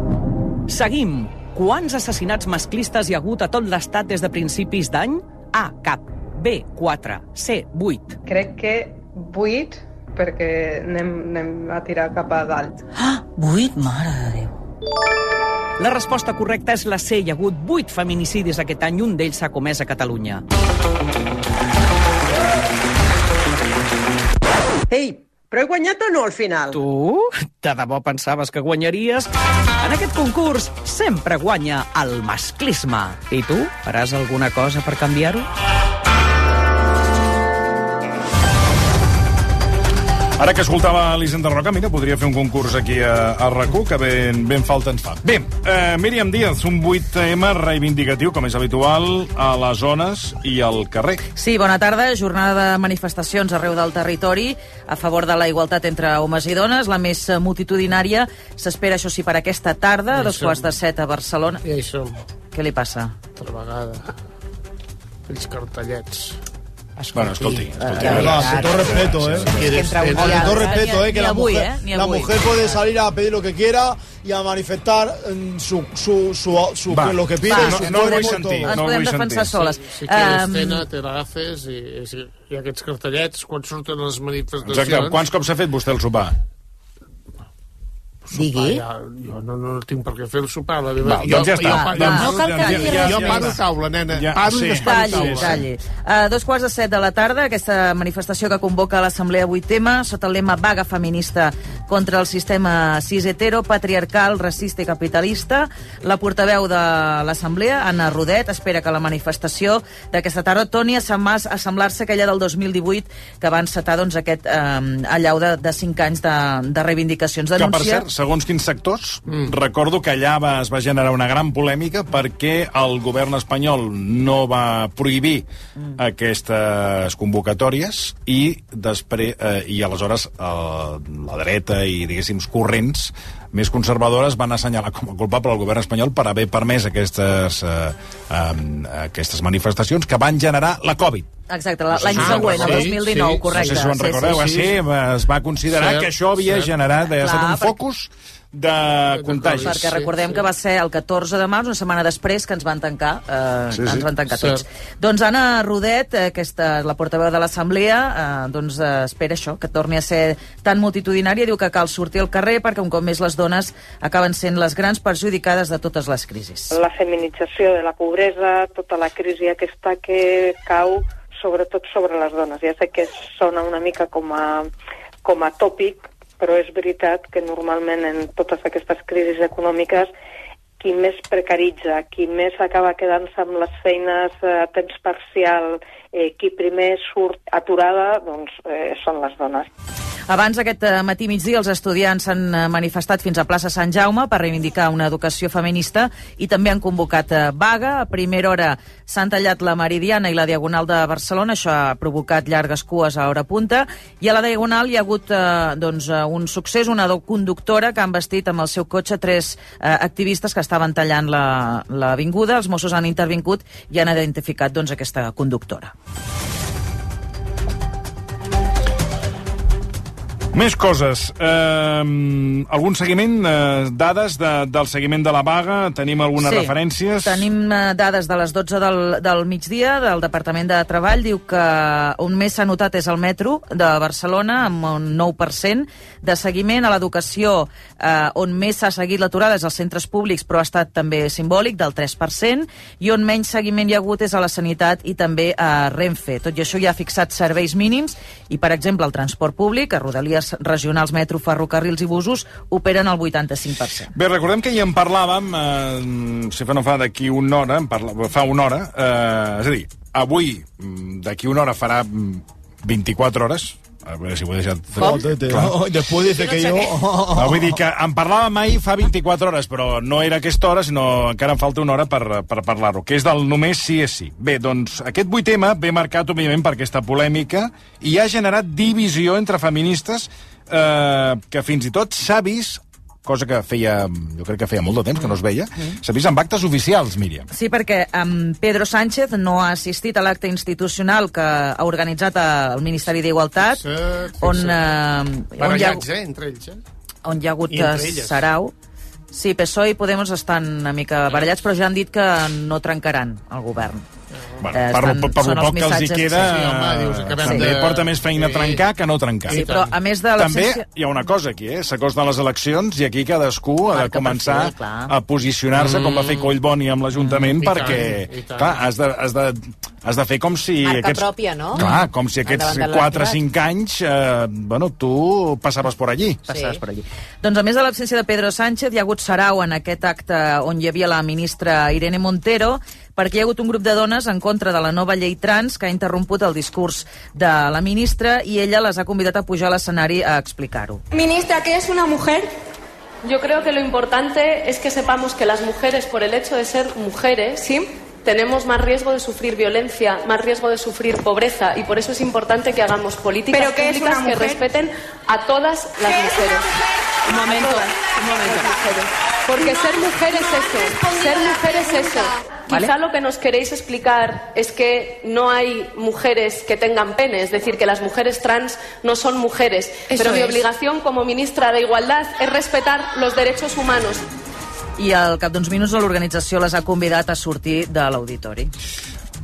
[SPEAKER 26] Seguim. Quants assassinats masclistes hi ha hagut a tot l'estat des de principis d'any? A. Cap. B. 4. C. 8.
[SPEAKER 29] Crec que 8, perquè anem, anem a tirar cap a dalt.
[SPEAKER 30] Ah, 8, mare de Déu.
[SPEAKER 26] La resposta correcta és la C. Hi ha hagut 8 feminicidis aquest any, un d'ells s'ha comès a Catalunya.
[SPEAKER 31] Ei, però he guanyat o no al final?
[SPEAKER 26] Tu? De debò pensaves que guanyaries? En aquest concurs sempre guanya el masclisme. I tu? Faràs alguna cosa per canviar-ho?
[SPEAKER 1] Ara que escoltava Elisenda Roca, mira, podria fer un concurs aquí a, a rac que ben, ben falta ens fa. Bé, eh, Míriam Díaz, un 8M reivindicatiu, com és habitual, a les zones i al carrer.
[SPEAKER 32] Sí, bona tarda. Jornada de manifestacions arreu del territori a favor de la igualtat entre homes i dones. La més multitudinària s'espera, això sí, per aquesta tarda, a dos quarts de set a Barcelona.
[SPEAKER 25] I som,
[SPEAKER 32] Què li passa?
[SPEAKER 25] altra vegada. Aquells cartellets.
[SPEAKER 1] Bueno, escolti. escolti
[SPEAKER 5] Eh, va, con todo respeto, ¿eh? Con todo respeto, ¿eh? Que
[SPEAKER 32] Ni
[SPEAKER 5] la mujer,
[SPEAKER 32] eh?
[SPEAKER 5] La mujer puede salir a pedir lo que quiera y a manifestar mm, su, su, su, su-
[SPEAKER 1] Va.
[SPEAKER 5] lo que pide.
[SPEAKER 1] Va,
[SPEAKER 5] su
[SPEAKER 1] no- no
[SPEAKER 5] cuerpo,
[SPEAKER 1] vull sentir.
[SPEAKER 32] Ens
[SPEAKER 1] No
[SPEAKER 32] podem defensar
[SPEAKER 1] sentir.
[SPEAKER 32] soles.
[SPEAKER 25] Si quieres
[SPEAKER 32] Em,
[SPEAKER 25] cena, te l'agafes i, i, i aquests cartellets, quan surten les manifestacions...
[SPEAKER 1] Exacte. Quants cops ha fet vostè el sopar?
[SPEAKER 25] Digui. Ja, jo no, no tinc per què fer el sopar. La meva,
[SPEAKER 1] Va, doncs ja està.
[SPEAKER 25] Jo,
[SPEAKER 1] Doncs-
[SPEAKER 25] jo,
[SPEAKER 32] no cal que
[SPEAKER 25] jo,
[SPEAKER 32] digui
[SPEAKER 25] jo, jo paro taula, nena.
[SPEAKER 1] Ja,
[SPEAKER 25] paro
[SPEAKER 1] sí.
[SPEAKER 25] i desparo
[SPEAKER 32] Calli,
[SPEAKER 25] taula.
[SPEAKER 32] calli. A dos quarts de set de la tarda, aquesta manifestació que convoca l'Assemblea 8M, sota el lema Vaga feminista contra el sistema cis hetero, patriarcal, racista i capitalista. La portaveu de l'Assemblea, Anna Rodet, espera que la manifestació d'aquesta tarda torni a semblar- a semblar-se aquella del 2018 que va encetar doncs, aquest eh, allau de, de 5 anys de, de reivindicacions.
[SPEAKER 1] Que, per
[SPEAKER 32] Denuncia...
[SPEAKER 1] cert, segons quins sectors, mm. recordo que allà va, es va generar una gran polèmica perquè el govern espanyol no va prohibir mm. aquestes convocatòries i després eh, i aleshores eh, la dreta i, diguéssim, corrents més conservadores van assenyalar com a culpable el govern espanyol per haver permès aquestes, eh, eh, aquestes manifestacions que van generar la Covid.
[SPEAKER 32] Exacte, la- l'any
[SPEAKER 1] Ah,
[SPEAKER 32] següent, el
[SPEAKER 1] sí,
[SPEAKER 32] 2019,
[SPEAKER 1] sí,
[SPEAKER 32] correcte.
[SPEAKER 1] No sé si ho en recordeu, sí, sí, sí. es va considerar
[SPEAKER 25] Cert,
[SPEAKER 1] que això havia
[SPEAKER 25] cert.
[SPEAKER 1] generat, havia estat
[SPEAKER 32] Clar,
[SPEAKER 1] un
[SPEAKER 32] perquè-
[SPEAKER 1] focus de contagis.
[SPEAKER 32] Perquè recordem que va ser el 14 de març, una setmana després, que ens van tancar, eh,
[SPEAKER 1] Sí,
[SPEAKER 32] sí,
[SPEAKER 1] sí.
[SPEAKER 32] ens van tancar
[SPEAKER 25] Cert.
[SPEAKER 32] tots. Doncs Anna Rodet, aquesta, la portaveu de l'Assemblea, eh, doncs eh, espera això, que torni a ser tan multitudinària, diu que cal sortir al carrer perquè un cop més les dones acaben sent les grans perjudicades de totes les crisis.
[SPEAKER 29] La feminització de la pobresa, tota la crisi aquesta que cau sobretot sobre les dones. Ja sé que sona una mica com a, com a tòpic, però és veritat que normalment en totes aquestes crisis econòmiques qui més precaritza, qui més acaba quedant-se amb les feines a temps parcial, eh, qui primer surt aturada, doncs eh, són les dones.
[SPEAKER 32] Abans aquest eh, matí migdia els estudiants s'han eh, manifestat fins a plaça Sant Jaume per reivindicar una educació feminista i també han convocat eh, vaga. A primera hora s'han tallat la Meridiana i la Diagonal de Barcelona, això ha provocat llargues cues a hora punta, i a la Diagonal hi ha hagut doncs, un succés, una conductora que han vestit amb el seu cotxe tres activistes que estaven tallant la- l'avinguda. Els Mossos han intervingut i han identificat doncs, aquesta conductora.
[SPEAKER 1] Més coses. Eh, algun seguiment, eh, dades de, del seguiment de la vaga? Tenim algunes
[SPEAKER 32] Sí,
[SPEAKER 1] referències?
[SPEAKER 32] Tenim eh, dades de les 12 del, del migdia del Departament de Treball. Diu que on més s'ha notat és el metro de Barcelona, amb un 9% de seguiment. A l'educació, eh, on més s'ha seguit l'aturada és als centres públics, però ha estat també simbòlic, del 3%, i on menys seguiment hi ha hagut és a la sanitat i també a Renfe. Tot i això ja ha fixat serveis mínims i, per exemple, el transport públic, a Rodalies regionals, metro, ferrocarrils i busos, operen al 85%.
[SPEAKER 1] Bé, recordem que hi en parlàvem, eh, si fa no fa d'aquí una hora, en parla, fa una hora, eh, és a dir, avui, mm, d'aquí una hora farà mm, 24 hores, a veure si ho he deixat...
[SPEAKER 5] Com? Oh, después dice que yo...
[SPEAKER 1] No, vull dir que en parlàvem mai fa 24 hores, però no era aquesta hora, sinó encara em falta una hora per, per parlar-ho, que és del només sí és sí. Bé, doncs aquest vuit tema ve marcat, òbviament, per aquesta polèmica i ha generat divisió entre feministes eh, que fins i tot s'ha vist cosa que feia, jo crec que feia molt de temps que no es veia, s'ha vist amb actes oficials, Míriam.
[SPEAKER 32] Sí, perquè um, Pedro Sánchez no ha assistit a l'acte institucional que ha organitzat el Ministeri d'Igualtat, on, uh, on, hi ha,
[SPEAKER 25] eh, entre ells, eh?
[SPEAKER 32] on hi ha hagut eh. Sarau. Sí, PSOE i Podemos estan una mica barallats, però ja han dit que no trencaran el govern.
[SPEAKER 1] Bueno,
[SPEAKER 32] Eh,
[SPEAKER 1] per,
[SPEAKER 32] estan-
[SPEAKER 1] per, per
[SPEAKER 32] són
[SPEAKER 1] lo
[SPEAKER 32] els
[SPEAKER 1] poc que els hi queda,
[SPEAKER 32] Sí, sí, home, dius, acabem
[SPEAKER 1] també
[SPEAKER 32] de-
[SPEAKER 1] porta més feina
[SPEAKER 32] Sí.
[SPEAKER 1] trencar que no trencar.
[SPEAKER 32] Sí, però a més de
[SPEAKER 1] També
[SPEAKER 32] l'absència...
[SPEAKER 1] hi ha una cosa aquí, eh? s'acosten les eleccions i aquí cadascú ha de
[SPEAKER 32] Marca
[SPEAKER 1] començar
[SPEAKER 32] perfil, clar.
[SPEAKER 1] a posicionar-se, com va fer Collboni amb l'Ajuntament,
[SPEAKER 32] Mm,
[SPEAKER 1] perquè,
[SPEAKER 32] tant, tant.
[SPEAKER 1] clar, has de, has, de, has de fer com si...
[SPEAKER 32] Marca
[SPEAKER 1] aquests,
[SPEAKER 32] pròpia, no?
[SPEAKER 1] Clar, com si aquests
[SPEAKER 32] Endavant de
[SPEAKER 1] 4 o
[SPEAKER 32] l'electorat.
[SPEAKER 1] 5 anys, eh, bueno, tu passaves per allí.
[SPEAKER 32] Passaves per allí. Doncs a més de l'absència de Pedro Sánchez, hi ha hagut sarau en aquest acte on hi havia la ministra Irene Montero, perquè hi ha hagut un grup de dones en contra de la nova llei trans que ha interromput el discurs de la ministra i ella les ha convidat a pujar a l'escenari a explicar-ho.
[SPEAKER 33] Ministra, ¿qué es una mujer? Yo creo que lo importante es que sepamos que las mujeres, por el hecho de ser mujeres, tenemos más riesgo de sufrir violencia, más riesgo de sufrir pobreza y por eso es importante que hagamos políticas ¿Pero qué es públicas que respeten a todas las mujeres. Un momento, un momento. Porque ser mujer es eso, ser mujer es eso. Quizá lo que nos queréis explicar es que no hay mujeres que tengan pene, es decir, que las mujeres trans no son mujeres. Eso Pero mi es. obligación como ministra de Igualdad es respetar los derechos humanos.
[SPEAKER 32] I al cap d'uns minuts l'organització les ha convidat a sortir de l'auditori.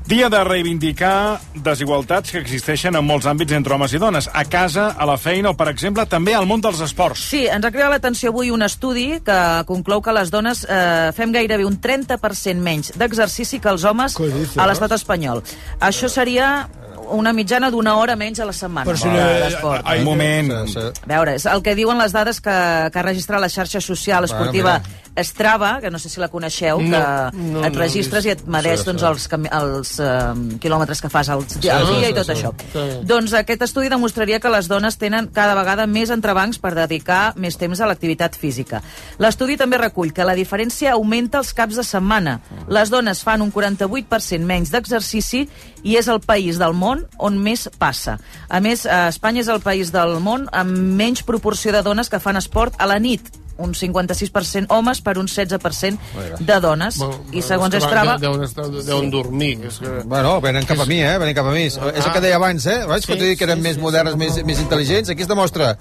[SPEAKER 1] Dia de reivindicar desigualtats que existeixen en molts àmbits entre homes i dones. A casa, a la feina o, per exemple, també al món dels esports.
[SPEAKER 32] Sí, ens ha cridat l'atenció avui un estudi que conclou que les dones eh, fem gairebé un 30% menys d'exercici que els homes a l'estat espanyol. Això seria una mitjana d'una hora menys a la setmana
[SPEAKER 5] Però si no-
[SPEAKER 32] d'esport.
[SPEAKER 1] Un moment.
[SPEAKER 32] A veure, és el que diuen les dades que, que ha registrat la xarxa social esportiva. Strava, que no sé si la coneixeu,
[SPEAKER 25] No,
[SPEAKER 32] que
[SPEAKER 25] no,
[SPEAKER 32] et
[SPEAKER 25] no,
[SPEAKER 32] registres i et medeix
[SPEAKER 25] sí,
[SPEAKER 32] doncs,
[SPEAKER 25] sí.
[SPEAKER 32] els, els eh, quilòmetres que fas al,
[SPEAKER 25] Sí,
[SPEAKER 32] al dia
[SPEAKER 25] sí,
[SPEAKER 32] i tot
[SPEAKER 25] sí.
[SPEAKER 32] això.
[SPEAKER 25] Sí.
[SPEAKER 32] Doncs aquest estudi demostraria que les dones tenen cada vegada més entrebancs per dedicar més temps a l'activitat física. L'estudi també recull que la diferència augmenta els caps de setmana. Les dones fan un 48% menys d'exercici i és el país del món on més passa. A més, Espanya és el país del món amb menys proporció de dones que fan esport a la nit un 56% homes per un 16% de dones. I segons
[SPEAKER 25] que
[SPEAKER 32] Strava...
[SPEAKER 25] Deuen, estar, deuen dormir. És que...
[SPEAKER 24] Bueno, venen cap a mi, eh? Venen cap a mi. És el que deia abans, eh? Vaig, sí, dir que eren més modernes, més, més intel·ligents. Aquí es demostra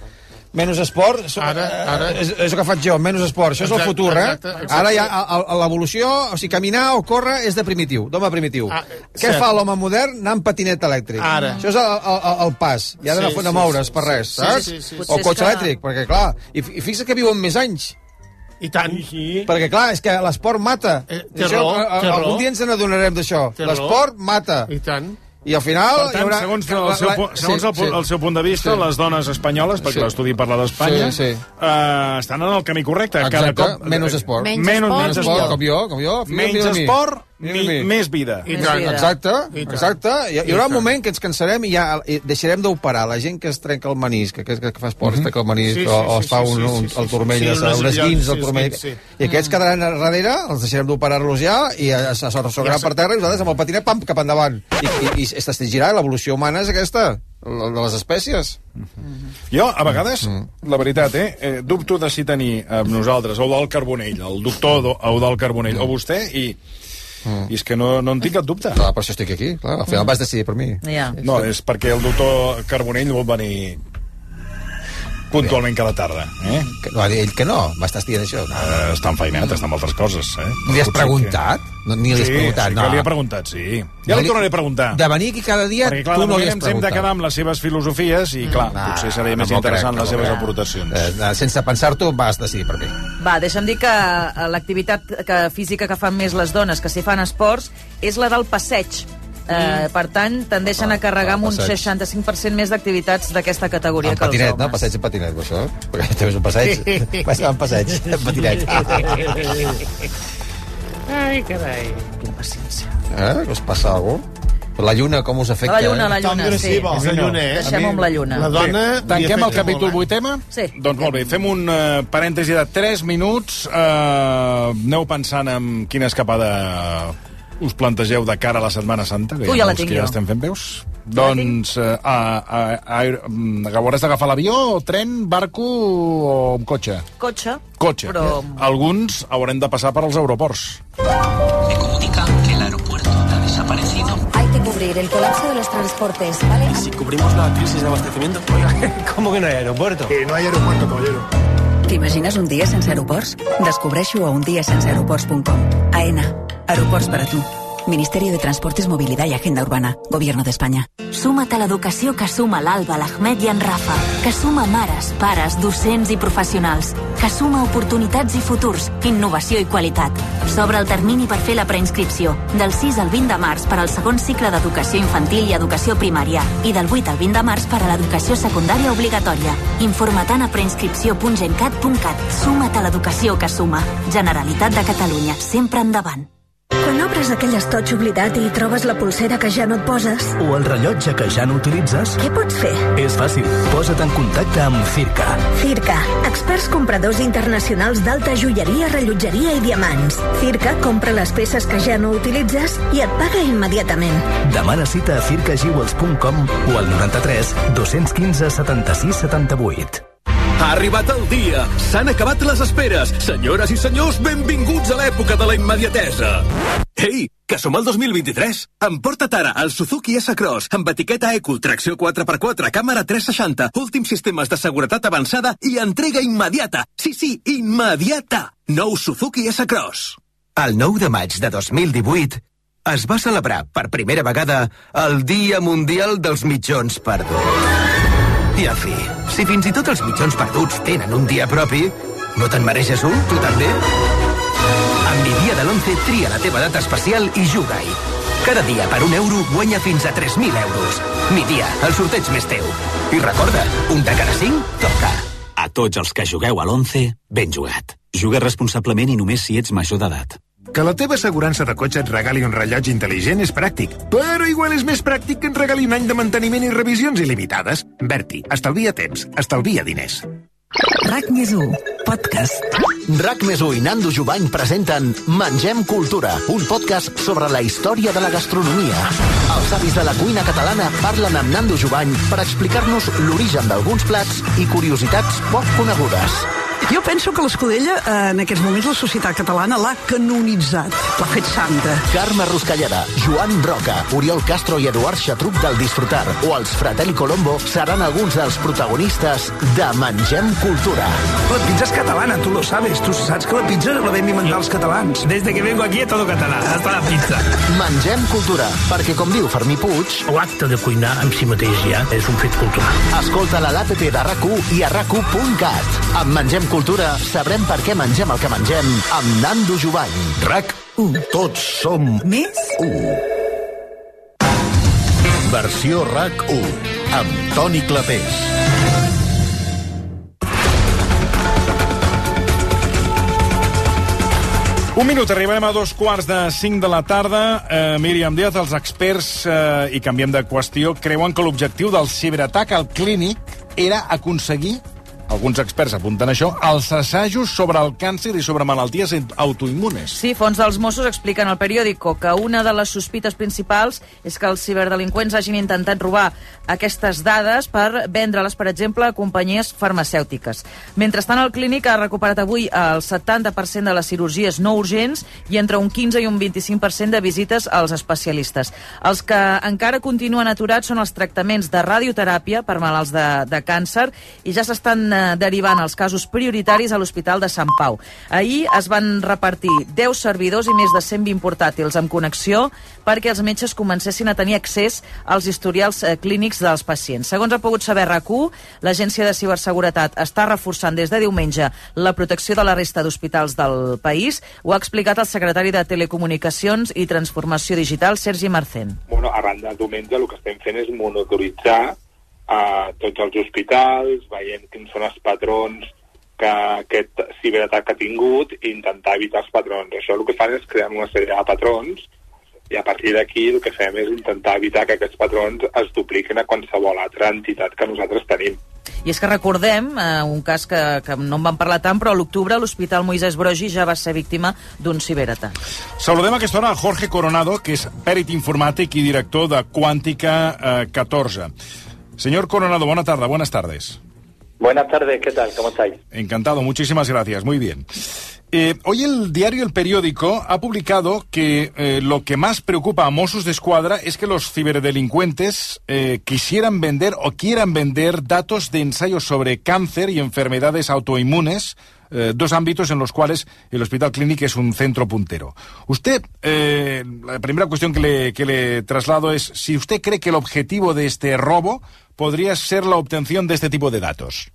[SPEAKER 24] menys esport, so, ara, ara, és, és el que faig jo, menys esport, això és el
[SPEAKER 25] Exacte,
[SPEAKER 24] futur, eh?
[SPEAKER 25] exacte, exacte.
[SPEAKER 24] Ara ja l'evolució, o sigui, caminar o córrer és de primitiu, d'home primitiu.
[SPEAKER 25] Ah,
[SPEAKER 24] Què
[SPEAKER 25] cert.
[SPEAKER 24] fa l'home modern? Anar amb patinet elèctric.
[SPEAKER 25] Ara.
[SPEAKER 24] Això és el, el, el pas, ja de,
[SPEAKER 25] Sí,
[SPEAKER 24] sí, de
[SPEAKER 25] sí,
[SPEAKER 24] moure's
[SPEAKER 25] sí,
[SPEAKER 24] per
[SPEAKER 25] sí,
[SPEAKER 24] res,
[SPEAKER 25] sí,
[SPEAKER 24] saps?
[SPEAKER 25] sí, sí, sí.
[SPEAKER 24] O cotxe
[SPEAKER 32] que-
[SPEAKER 24] elèctric, perquè clar, i, i fixa't que viuen més anys.
[SPEAKER 25] I tant.
[SPEAKER 5] Sí.
[SPEAKER 24] Perquè, clar, és que l'esport mata.
[SPEAKER 25] Eh, té
[SPEAKER 24] Això,
[SPEAKER 25] raó, té raó.
[SPEAKER 24] algun dia ens n'adonarem d'això.
[SPEAKER 25] Raó.
[SPEAKER 24] L'esport mata.
[SPEAKER 25] I tant.
[SPEAKER 24] I al final...
[SPEAKER 1] Per tant,
[SPEAKER 24] haurà...
[SPEAKER 1] segons, el seu, pu- segons el, pu- el seu punt de vista,
[SPEAKER 24] Sí.
[SPEAKER 1] les dones espanyoles, perquè
[SPEAKER 24] Sí.
[SPEAKER 1] l'estudi parla d'Espanya,
[SPEAKER 24] Sí, sí.
[SPEAKER 1] eh, estan en el camí correcte. Cada
[SPEAKER 24] Exacte,
[SPEAKER 1] cop,
[SPEAKER 24] menys esport.
[SPEAKER 32] Menys
[SPEAKER 1] menys,
[SPEAKER 32] esport,
[SPEAKER 1] menys
[SPEAKER 24] Menys esport, com jo, com jo.
[SPEAKER 1] Menys esport, mi, més vida.
[SPEAKER 24] I tant, exacte, exacte. Hi, hi haurà un moment que ens cansarem i ja i deixarem d'operar la gent que es trenca el menisc, que, que, que fa esport, es trenca el menisc,
[SPEAKER 25] Sí,
[SPEAKER 24] o,
[SPEAKER 25] sí,
[SPEAKER 24] o
[SPEAKER 25] sí,
[SPEAKER 24] es fa
[SPEAKER 25] sí,
[SPEAKER 24] un,
[SPEAKER 25] sí,
[SPEAKER 24] un,
[SPEAKER 25] sí,
[SPEAKER 24] el turmell,
[SPEAKER 25] Sí,
[SPEAKER 24] sí,
[SPEAKER 25] unes
[SPEAKER 24] unes
[SPEAKER 25] llocs,
[SPEAKER 24] guins
[SPEAKER 25] sí,
[SPEAKER 24] al turmell.
[SPEAKER 25] sí, sí.
[SPEAKER 24] I aquests quedaran a darrere, els deixarem d'operar-los ja, i es
[SPEAKER 25] Ja
[SPEAKER 24] per terra i nosaltres amb el patinet, pam, cap endavant. I, i, i es testigirar, l'evolució humana és aquesta, la de les espècies.
[SPEAKER 1] Jo, a vegades, la veritat, eh, eh dubto de si tenir amb nosaltres Eudal Carbonell, el doctor Do- Eudal Carbonell, o vostè, i, i és que no, no en tinc cap dubte.
[SPEAKER 24] Clar, per això estic aquí, clar, al final vas decidir per mi.
[SPEAKER 5] Ja.
[SPEAKER 1] No, és perquè el doctor Carbonell vol venir puntualment cada tarda. Eh?
[SPEAKER 24] Que, no, ell que no, m'estàs dient això. No.
[SPEAKER 1] Uh, està enfeinat, està amb altres coses. Eh?
[SPEAKER 24] Li has
[SPEAKER 1] Potser
[SPEAKER 24] preguntat? No, ni li has
[SPEAKER 1] sí,
[SPEAKER 24] preguntat,
[SPEAKER 1] sí
[SPEAKER 24] no.
[SPEAKER 1] que li he preguntat, sí. Ja
[SPEAKER 24] No
[SPEAKER 1] li
[SPEAKER 24] li-
[SPEAKER 1] tornaré a preguntar.
[SPEAKER 24] De venir aquí cada dia,
[SPEAKER 1] Perquè, clar,
[SPEAKER 24] tu no li has
[SPEAKER 1] ens hem de
[SPEAKER 24] preguntat.
[SPEAKER 1] quedar amb les seves filosofies i, clar,
[SPEAKER 24] Ah,
[SPEAKER 1] potser seria més
[SPEAKER 24] no m'ho
[SPEAKER 1] interessant
[SPEAKER 24] crec,
[SPEAKER 1] les
[SPEAKER 24] no
[SPEAKER 1] seves
[SPEAKER 24] crec.
[SPEAKER 1] aportacions.
[SPEAKER 24] Eh, sense pensar-t'ho, vas decidir per mi.
[SPEAKER 5] Va, deixa'm dir que eh, l'activitat que, física que fan més les dones que s'hi fan esports és la del passeig. Eh, per tant, tendeixen a carregar amb un
[SPEAKER 24] passeig.
[SPEAKER 5] 65% més d'activitats d'aquesta categoria
[SPEAKER 24] En
[SPEAKER 5] que els
[SPEAKER 24] patinet,
[SPEAKER 5] homes.
[SPEAKER 24] no? Passeig en patinet, això? Perquè també és un passeig. Vas en passeig, en patinet.
[SPEAKER 25] Ai, carai.
[SPEAKER 5] Quina paciència.
[SPEAKER 24] Eh? Que us passa alguna cosa? La lluna, com us afecta?
[SPEAKER 5] La lluna, la lluna, sí.
[SPEAKER 25] És la lluna, eh?
[SPEAKER 5] Deixem-ho amb la lluna.
[SPEAKER 25] La dona...
[SPEAKER 1] Bé, tanquem el capítol vuitema?
[SPEAKER 5] Sí.
[SPEAKER 1] Doncs molt bé, fem un uh, parèntesi de 3 minuts. Uh, aneu pensant en quina escapada us plantegeu de cara a la Setmana Santa, que
[SPEAKER 5] Tu
[SPEAKER 1] hi
[SPEAKER 5] ja
[SPEAKER 1] ha
[SPEAKER 5] la tinc
[SPEAKER 1] que ja
[SPEAKER 5] jo.
[SPEAKER 1] estem fent veus. Doncs uh, a, a, a, a, hauràs d'agafar l'avió, tren, barco o un cotxe?
[SPEAKER 5] Cotxe.
[SPEAKER 1] Cotxe.
[SPEAKER 5] Però...
[SPEAKER 1] Alguns haurem de passar per als aeroports.
[SPEAKER 34] Me comunica que el aeropuerto ha desaparecido.
[SPEAKER 35] Hay que cubrir el colapso de los transportes, ¿vale?
[SPEAKER 34] Si cubrimos la crisis de abastecimiento. Oiga, ¿cómo que no hay aeropuerto?
[SPEAKER 22] Que no hay aeropuerto, caballero.
[SPEAKER 36] T'imagines un dia sense aeroports? Descobreixo a undiasenseaeroports.com. AENA. Aeroports per a tu. Ministerio de Transportes, Movilidad y Agenda Urbana. Gobierno de España.
[SPEAKER 35] Suma't a l'educació que suma l'Alba, l'Ahmed i en Rafa, que suma mares, pares, docents i professionals, que suma oportunitats i futurs, innovació i qualitat. S'obre el termini per fer la preinscripció, del 6 al 20 de març per al segon cicle d'educació infantil i educació primària, i del 8 al 20 de març per a l'educació secundària obligatòria. Informa't a preinscripció.gencat.cat. Suma't a l'educació que suma. Generalitat de Catalunya, sempre endavant.
[SPEAKER 17] Quan obres aquell estoig oblidat i trobes la pulsera que ja no et poses,
[SPEAKER 34] O el rellotge que ja no utilitzes?
[SPEAKER 17] què pots fer?
[SPEAKER 34] És fàcil. Posa't en contacte amb Circa.
[SPEAKER 17] Circa, experts compradors internacionals d'alta joieria, rellotgeria i diamants. Circa compra les peces que ja no utilitzes i et paga immediatament.
[SPEAKER 34] Demana cita a circajewels.com o al 93 215 76 78.
[SPEAKER 37] Ha arribat el dia! S'han acabat les esperes! Senyores i senyors, benvinguts a l'època de la immediatesa! Ei, que som al 2023! Emporta't ara el Suzuki S-Cross amb etiqueta Eco, tracció 4x4, càmera 360, últims sistemes de seguretat avançada i entrega immediata! Sí, sí, immediata! Nou Suzuki S-Cross.
[SPEAKER 38] El 9 de maig de 2018 es va celebrar per primera vegada el Dia Mundial dels Mitjons Perduts. En fi, si fins i tot els mitjons perduts tenen un dia propi, no te'n mereixes un, tu també? Amb mi dia de l'11 tria la teva data especial i juga-hi. Cada dia per un euro guanya fins a 3.000 euros. Mi dia, el sorteig més teu. I recorda, un de cada cinc toca.
[SPEAKER 39] A tots els que jugueu a l'11, ben jugat. Juga responsablement i només si ets major d'edat.
[SPEAKER 40] Que la teva assegurança de cotxe et regali un rellotge intel·ligent és pràctic, però igual és més pràctic que et regali un any de manteniment i revisions il·limitades. Berti, estalvia temps, estalvia diners.
[SPEAKER 36] RAC més 1, podcast.
[SPEAKER 41] RAC més i Nando Jubany presenten Mengem Cultura, un podcast sobre la història de la gastronomia. Els avis de la cuina catalana parlen amb Nando Jubany per explicar-nos l'origen d'alguns plats i curiositats poc conegudes.
[SPEAKER 42] Jo penso que l'Escudella, eh, en aquests moments, la societat catalana l'ha canonitzat, l'ha fet santa.
[SPEAKER 41] Carme Ruscalleda, Joan Roca, Oriol Castro i Eduard Xatruc del Disfrutar o els Fratelli Colombo seran alguns dels protagonistes de Mengem Cultura.
[SPEAKER 42] La pizza és catalana, tu lo sabes. Tu saps que la pizza la vam inventar els catalans.
[SPEAKER 39] Desde que vengo aquí a todo català, hasta la pizza.
[SPEAKER 41] Mengem Cultura, perquè com diu Fermí Puig...
[SPEAKER 39] L'acte de cuinar en si mateix ja és un fet cultural.
[SPEAKER 41] Escolta-la a l'APP de rac i a rac Amb Mengem Cultura sabrem per què mengem el que mengem amb Nando Jubany.
[SPEAKER 4] RAC 1. Tots som
[SPEAKER 36] més
[SPEAKER 4] 1. Versió RAC 1 amb Toni Clapés.
[SPEAKER 1] Un minut, arribarem a dos quarts de cinc de la tarda. Eh, Míriam Díaz, els experts, eh, i canviem de qüestió, creuen que l'objectiu del ciberatac al clínic era aconseguir alguns experts apunten això, els assajos sobre el càncer i sobre malalties autoimmunes.
[SPEAKER 32] Sí, fons dels Mossos expliquen al periòdico que una de les sospites principals és que els ciberdelinqüents hagin intentat robar aquestes dades per vendre-les, per exemple, a companyies farmacèutiques. Mentrestant, el clínic ha recuperat avui el 70% de les cirurgies no urgents i entre un 15 i un 25% de visites als especialistes. Els que encara continuen aturats són els tractaments de radioteràpia per malalts de, de càncer i ja s'estan eh, derivant els casos prioritaris a l'Hospital de Sant Pau. Ahir es van repartir 10 servidors i més de 120 portàtils amb connexió perquè els metges comencessin a tenir accés als historials eh, clínics dels pacients. Segons ha pogut saber rac l'Agència de Ciberseguretat està reforçant des de diumenge la protecció de la resta d'hospitals del país. Ho ha explicat el secretari de Telecomunicacions i Transformació Digital, Sergi Marcén.
[SPEAKER 43] Bueno, arran de diumenge el que estem fent és monitoritzar a tots els hospitals, veient quins són els patrons que aquest ciberatac ha tingut i intentar evitar els patrons. Això el que fan és crear una sèrie de patrons i a partir d'aquí el que fem és intentar evitar que aquests patrons es dupliquin a qualsevol altra entitat que nosaltres tenim.
[SPEAKER 32] I és que recordem eh, un cas que, que no en vam parlar tant, però a l'octubre l'Hospital Moisès Brogi ja va ser víctima d'un ciberatac.
[SPEAKER 1] Saludem a aquesta hora a Jorge Coronado, que és pèrit informàtic i director de Quàntica eh, 14. Señor Coronado, buena tarde, buenas tardes.
[SPEAKER 44] Buenas tardes, ¿qué tal? ¿Cómo estáis?
[SPEAKER 1] Encantado, muchísimas gracias, muy bien. Eh, hoy el diario El Periódico ha publicado que eh, lo que más preocupa a Mossos de Escuadra es que los ciberdelincuentes eh, quisieran vender o quieran vender datos de ensayos sobre cáncer y enfermedades autoinmunes eh, dos ámbitos en los cuales el Hospital Clínic es un centro puntero. Usted, eh, la primera cuestión que le, que le traslado es si usted cree que el objetivo de este robo podría ser la obtención de este tipo de datos.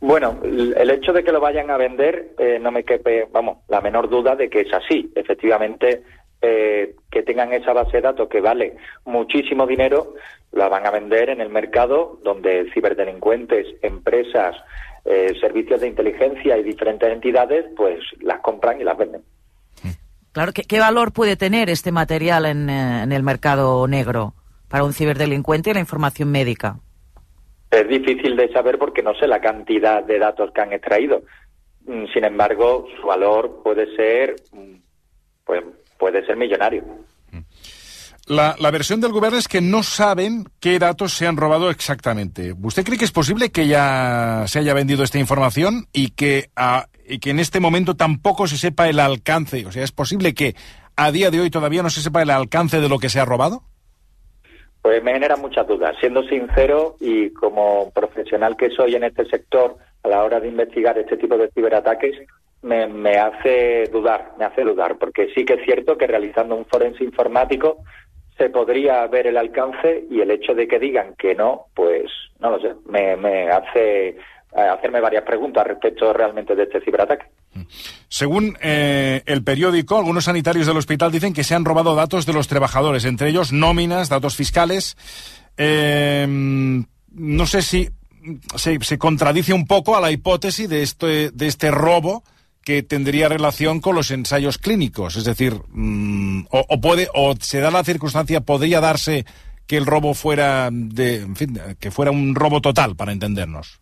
[SPEAKER 44] Bueno, el hecho de que lo vayan a vender eh, no me quepe, vamos, la menor duda de que es así. Efectivamente, eh, que tengan esa base de datos que vale muchísimo dinero, la van a vender en el mercado donde ciberdelincuentes, empresas, eh, servicios de inteligencia y diferentes entidades, pues las compran y las venden.
[SPEAKER 32] Claro, ¿qué, qué valor puede tener este material en, eh, en el mercado negro para un ciberdelincuente y la información médica?
[SPEAKER 44] Es difícil de saber porque no sé la cantidad de datos que han extraído. Mm, Sin embargo, su valor puede ser, mm, pues, puede ser millonario.
[SPEAKER 1] La, la versión del gobierno es que no saben qué datos se han robado exactamente. ¿Usted cree que es posible que ya se haya vendido esta información y que, ah, y que en este momento tampoco se sepa el alcance? O sea, ¿es posible que a día de hoy todavía no se sepa el alcance de lo que se ha robado?
[SPEAKER 44] Pues me genera muchas dudas. Siendo sincero y como profesional que soy en este sector, a la hora de investigar este tipo de ciberataques, me, me hace dudar, me hace dudar, porque sí que es cierto que realizando un forense informático se podría ver el alcance y el hecho de que digan que no, pues no lo sé, me, me hace eh, hacerme varias preguntas respecto realmente de este ciberataque.
[SPEAKER 1] Según eh, el periódico, algunos sanitarios del hospital dicen que se han robado datos de los trabajadores, entre ellos nóminas, datos fiscales. Eh, no sé si se, se contradice un poco a la hipótesis de este, de este robo que tendría relación con los ensayos clínicos. Es decir, mm, o, puede, o se da la circunstancia, podría darse que el robo fuera de, en fin, que fuera un robo total, para entendernos.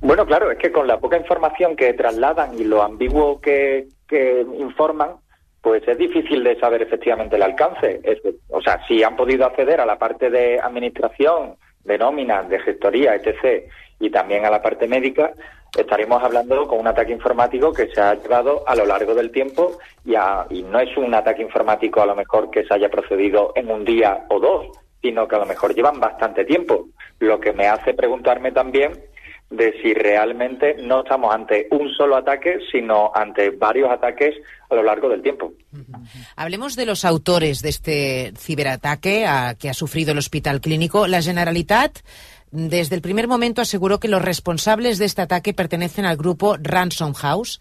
[SPEAKER 44] Bueno, claro, es que con la poca información que trasladan y lo ambiguo que, que informan, pues es difícil de saber efectivamente el alcance. Es- o sea, si han podido acceder a la parte de administración, de nóminas, de gestoría, etc., y también a la parte médica, estaremos hablando con un ataque informático que se ha llevado a lo largo del tiempo y, a- y no es un ataque informático a lo mejor que se haya procedido en un día o dos, sino que a lo mejor llevan bastante tiempo. Lo que me hace preguntarme también de si realmente no estamos ante un solo ataque, sino ante varios ataques a lo largo del tiempo.
[SPEAKER 5] Hablemos de los autores de este ciberataque a- que ha sufrido el Hospital Clínico. La Generalitat, desde el primer momento, aseguró que los responsables de este ataque pertenecen al grupo Ransom House,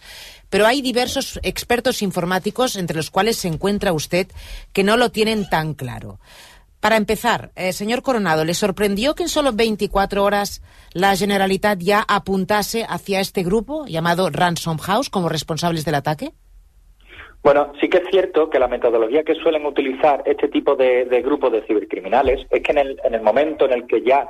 [SPEAKER 5] pero hay diversos expertos informáticos, entre los cuales se encuentra usted, que no lo tienen tan claro. Para empezar, eh, señor Coronado, ¿le sorprendió que en solo 24 horas la Generalitat ya apuntase hacia este grupo llamado Ransom House como responsables del ataque?
[SPEAKER 44] Bueno, sí que es cierto que la metodología que suelen utilizar este tipo de, de grupos de cibercriminales es que en el, en el momento en el que ya,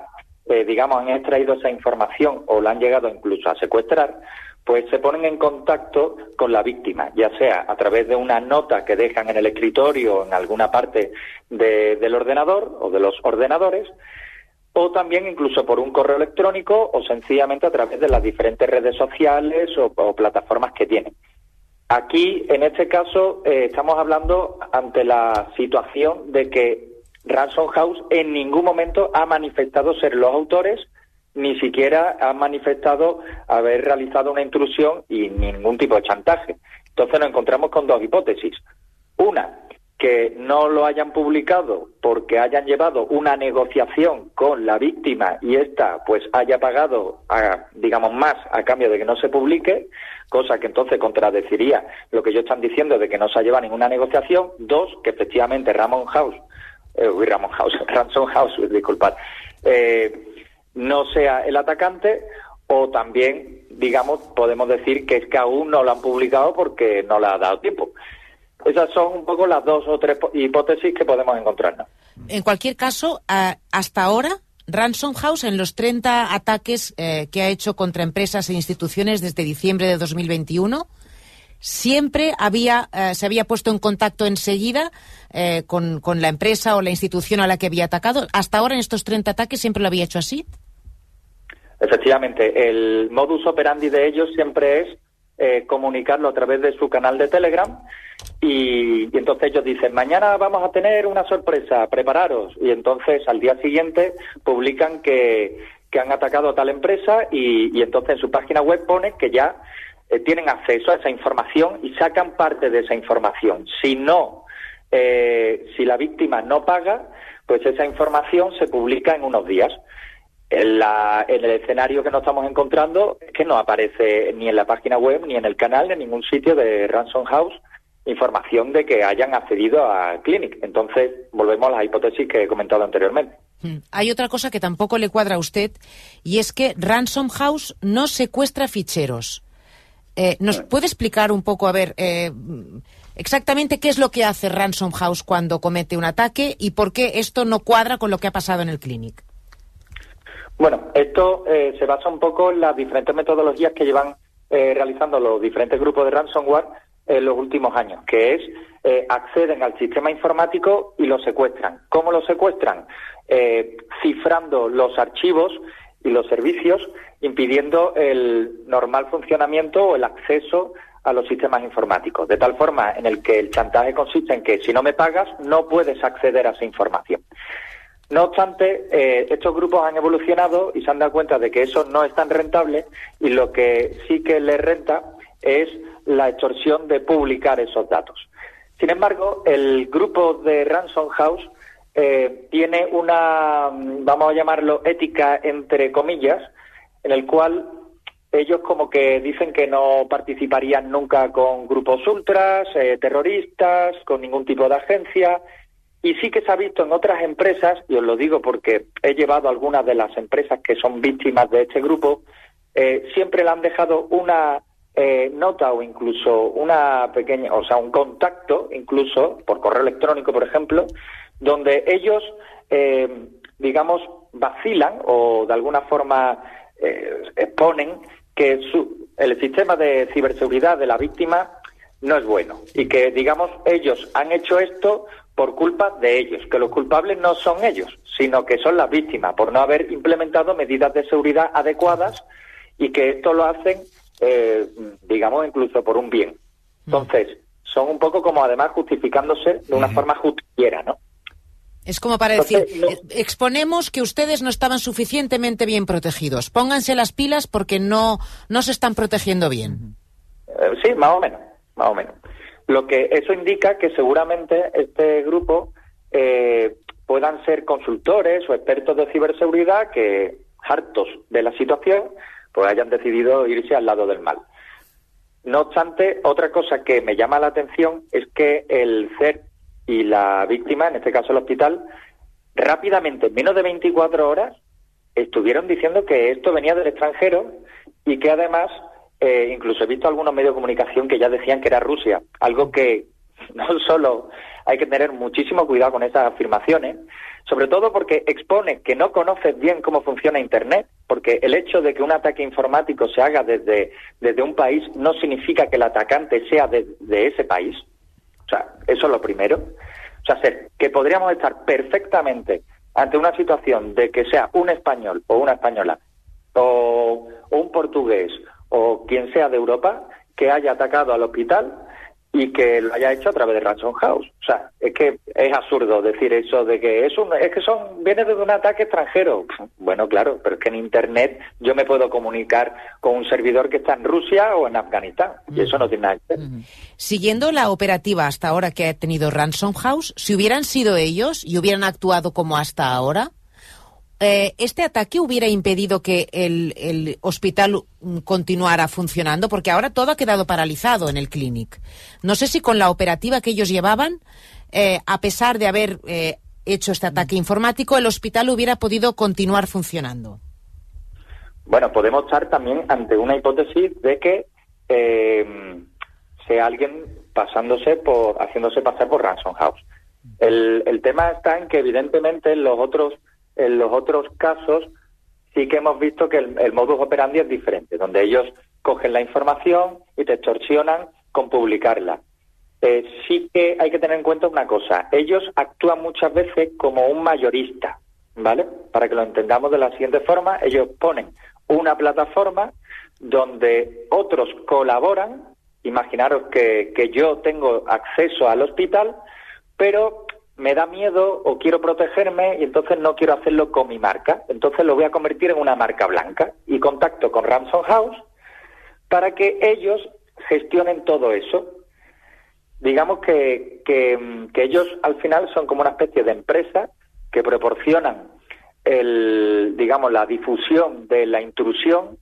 [SPEAKER 44] eh, digamos, han extraído esa información o la han llegado incluso a secuestrar, pues se ponen en contacto con la víctima, ya sea a través de una nota que dejan en el escritorio o en alguna parte de- del ordenador o de los ordenadores, o también incluso por un correo electrónico o sencillamente a través de las diferentes redes sociales o, plataformas que tienen. Aquí, en este caso, eh, estamos hablando ante la situación de que Ransom House en ningún momento ha manifestado ser los autores, ni siquiera ha manifestado haber realizado una intrusión y ningún tipo de chantaje. Entonces nos encontramos con dos hipótesis. Una, que no lo hayan publicado porque hayan llevado una negociación con la víctima y ésta pues haya pagado, digamos, más a cambio de que no se publique, cosa que entonces contradeciría lo que ellos están diciendo de que no se ha llevado ninguna negociación. Dos, que efectivamente Ramon House, eh, uy, Ramon House, Ransom House, disculpad, eh, no sea el atacante o también, digamos, podemos decir que es que aún no lo han publicado porque no le ha dado tiempo. Esas son un poco las dos o tres hipótesis que podemos encontrarnos.
[SPEAKER 5] En cualquier caso, hasta ahora, Ransom House, en los 30 ataques eh, que ha hecho contra empresas e instituciones desde diciembre de 2021, siempre había, eh, se había puesto en contacto enseguida eh, con, con la empresa o la institución a la que había atacado. Hasta ahora, en estos 30 ataques, siempre lo había hecho así.
[SPEAKER 44] Efectivamente, el modus operandi de ellos siempre es eh, comunicarlo a través de su canal de Telegram y, entonces ellos dicen, mañana vamos a tener una sorpresa, prepararos. Y entonces al día siguiente publican que, que han atacado a tal empresa y entonces en su página web pone que ya eh, tienen acceso a esa información y sacan parte de esa información. Si no, eh, si la víctima no paga, pues esa información se publica en unos días. En, la- en el escenario que nos estamos encontrando es que no aparece ni en la página web, ni en el canal, ni en ningún sitio de Ransom House información de que hayan accedido a Clinic. Entonces, volvemos a las hipótesis que he comentado anteriormente.
[SPEAKER 5] Mm. Hay otra cosa que tampoco le cuadra a usted y es que Ransom House no secuestra ficheros. Eh, ¿Nos puede explicar un poco, a ver, eh, exactamente qué es lo que hace Ransom House cuando comete un ataque y por qué esto no cuadra con lo que ha pasado en el Clinic?
[SPEAKER 44] Bueno, esto eh, se basa un poco en las diferentes metodologías que llevan eh, realizando los diferentes grupos de ransomware en los últimos años, que es eh, acceden al sistema informático y lo secuestran. ¿Cómo lo secuestran? Cifrando los archivos y los servicios, impidiendo el normal funcionamiento o el acceso a los sistemas informáticos, de tal forma en el que el chantaje consiste en que si no me pagas no puedes acceder a esa información. No obstante, eh, estos grupos han evolucionado y se han dado cuenta de que eso no es tan rentable y lo que sí que les renta es la extorsión de publicar esos datos. Sin embargo, el grupo de Ransom House eh, tiene una, mm, vamos a llamarlo, ética entre comillas, en el cual ellos como que dicen que no participarían nunca con grupos ultras, eh, terroristas, con ningún tipo de agencia. Y sí que se ha visto en otras empresas, y os lo digo porque he llevado algunas de las empresas que son víctimas de este grupo, eh, siempre le han dejado una eh, nota o incluso una pequeña, o sea, un contacto, incluso por correo electrónico, por ejemplo, donde ellos, eh, digamos, vacilan o de alguna forma eh, exponen que su- el sistema de ciberseguridad de la víctima no es bueno y que, digamos, ellos han hecho esto por culpa de ellos, que los culpables no son ellos, sino que son las víctimas por no haber implementado medidas de seguridad adecuadas y que esto lo hacen, eh, digamos, incluso por un bien. Entonces, son un poco como además justificándose de una forma justiciera, ¿no?
[SPEAKER 5] Es como para decir, eh, exponemos que ustedes no estaban suficientemente bien protegidos. Pónganse las pilas porque no, no se están protegiendo bien.
[SPEAKER 44] Eh, sí, más o menos, más o menos. Lo que eso indica que seguramente este grupo eh, puedan ser consultores o expertos de ciberseguridad que, hartos de la situación, pues hayan decidido irse al lado del mal. No obstante, otra cosa que me llama la atención es que el CER y la víctima, en este caso el hospital, rápidamente, en menos de 24 horas, estuvieron diciendo que esto venía del extranjero y que además, eh, incluso he visto algunos medios de comunicación que ya decían que era Rusia, algo que no solo hay que tener muchísimo cuidado con esas afirmaciones, sobre todo porque expone que no conoces bien cómo funciona Internet, porque el hecho de que un ataque informático se haga desde, desde un país no significa que el atacante sea de, de ese país. O sea, eso es lo primero. O sea, ser que podríamos estar perfectamente ante una situación de que sea un español o una española o, o un portugués o quien sea de Europa que haya atacado al hospital y que lo haya hecho a través de Ransom House. O sea, es que es absurdo decir eso de que es, un, es que son viene de un ataque extranjero. Bueno, claro, pero es que en Internet yo me puedo comunicar con un servidor que está en Rusia o en Afganistán y eso no tiene nada que ver.
[SPEAKER 5] Siguiendo la operativa hasta ahora que ha tenido Ransom House, si hubieran sido ellos y hubieran actuado como hasta ahora, eh, ¿este ataque hubiera impedido que el, el, hospital mm, continuara funcionando? Porque ahora todo ha quedado paralizado en el clinic. No sé si con la operativa que ellos llevaban, eh, a pesar de haber eh, hecho este ataque informático, el hospital hubiera podido continuar funcionando.
[SPEAKER 44] Bueno, podemos estar también ante una hipótesis de que sea alguien pasándose por, haciéndose pasar por Ransom House. El, el tema está en que evidentemente los otros en los otros casos sí que hemos visto que el, el, modus operandi es diferente, donde ellos cogen la información y te extorsionan con publicarla. Eh, sí que hay que tener en cuenta una cosa, ellos actúan muchas veces como un mayorista, ¿vale? Para que lo entendamos de la siguiente forma, ellos ponen una plataforma donde otros colaboran, imaginaros que, que yo tengo acceso al hospital, pero me da miedo o quiero protegerme y entonces no quiero hacerlo con mi marca. Entonces lo voy a convertir en una marca blanca y contacto con Ransom House para que ellos gestionen todo eso. Digamos que, que, que ellos al final son como una especie de empresa que proporcionan el, digamos, la difusión de la intrusión,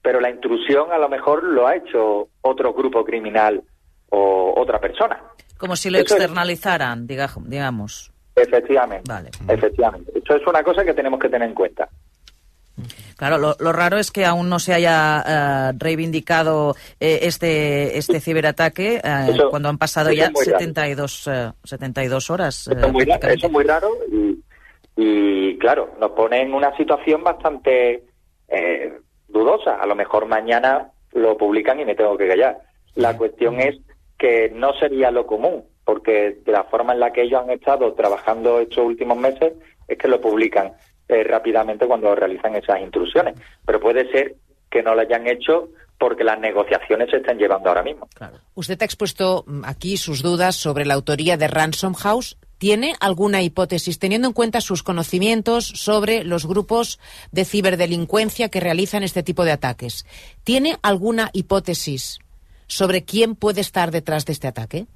[SPEAKER 44] pero la intrusión a lo mejor lo ha hecho otro grupo criminal o otra persona.
[SPEAKER 32] Como si lo Eso externalizaran, es... digamos.
[SPEAKER 44] Efectivamente.
[SPEAKER 32] Vale.
[SPEAKER 44] Efectivamente. Eso es una cosa que tenemos que tener en cuenta.
[SPEAKER 32] Claro, lo, lo, raro es que aún no se haya uh, reivindicado eh, este este ciberataque uh, eso, cuando han pasado ya 72, uh, 72 horas.
[SPEAKER 44] Eso es, muy, eso, es muy, raro y, y, claro, nos pone en una situación bastante eh, dudosa. A lo mejor mañana lo publican y me tengo que callar. La cuestión es que no sería lo común, porque de la forma en la que ellos han estado trabajando estos últimos meses es que lo publican eh, rápidamente cuando realizan esas intrusiones. Pero puede ser que no lo hayan hecho porque las negociaciones se están llevando ahora mismo.
[SPEAKER 5] Claro. Usted ha expuesto mm, aquí sus dudas sobre la autoría de Ransom House. ¿Tiene alguna hipótesis, teniendo en cuenta sus conocimientos sobre los grupos de ciberdelincuencia que realizan este tipo de ataques? ¿Tiene alguna hipótesis sobre quién puede estar detrás de este ataque?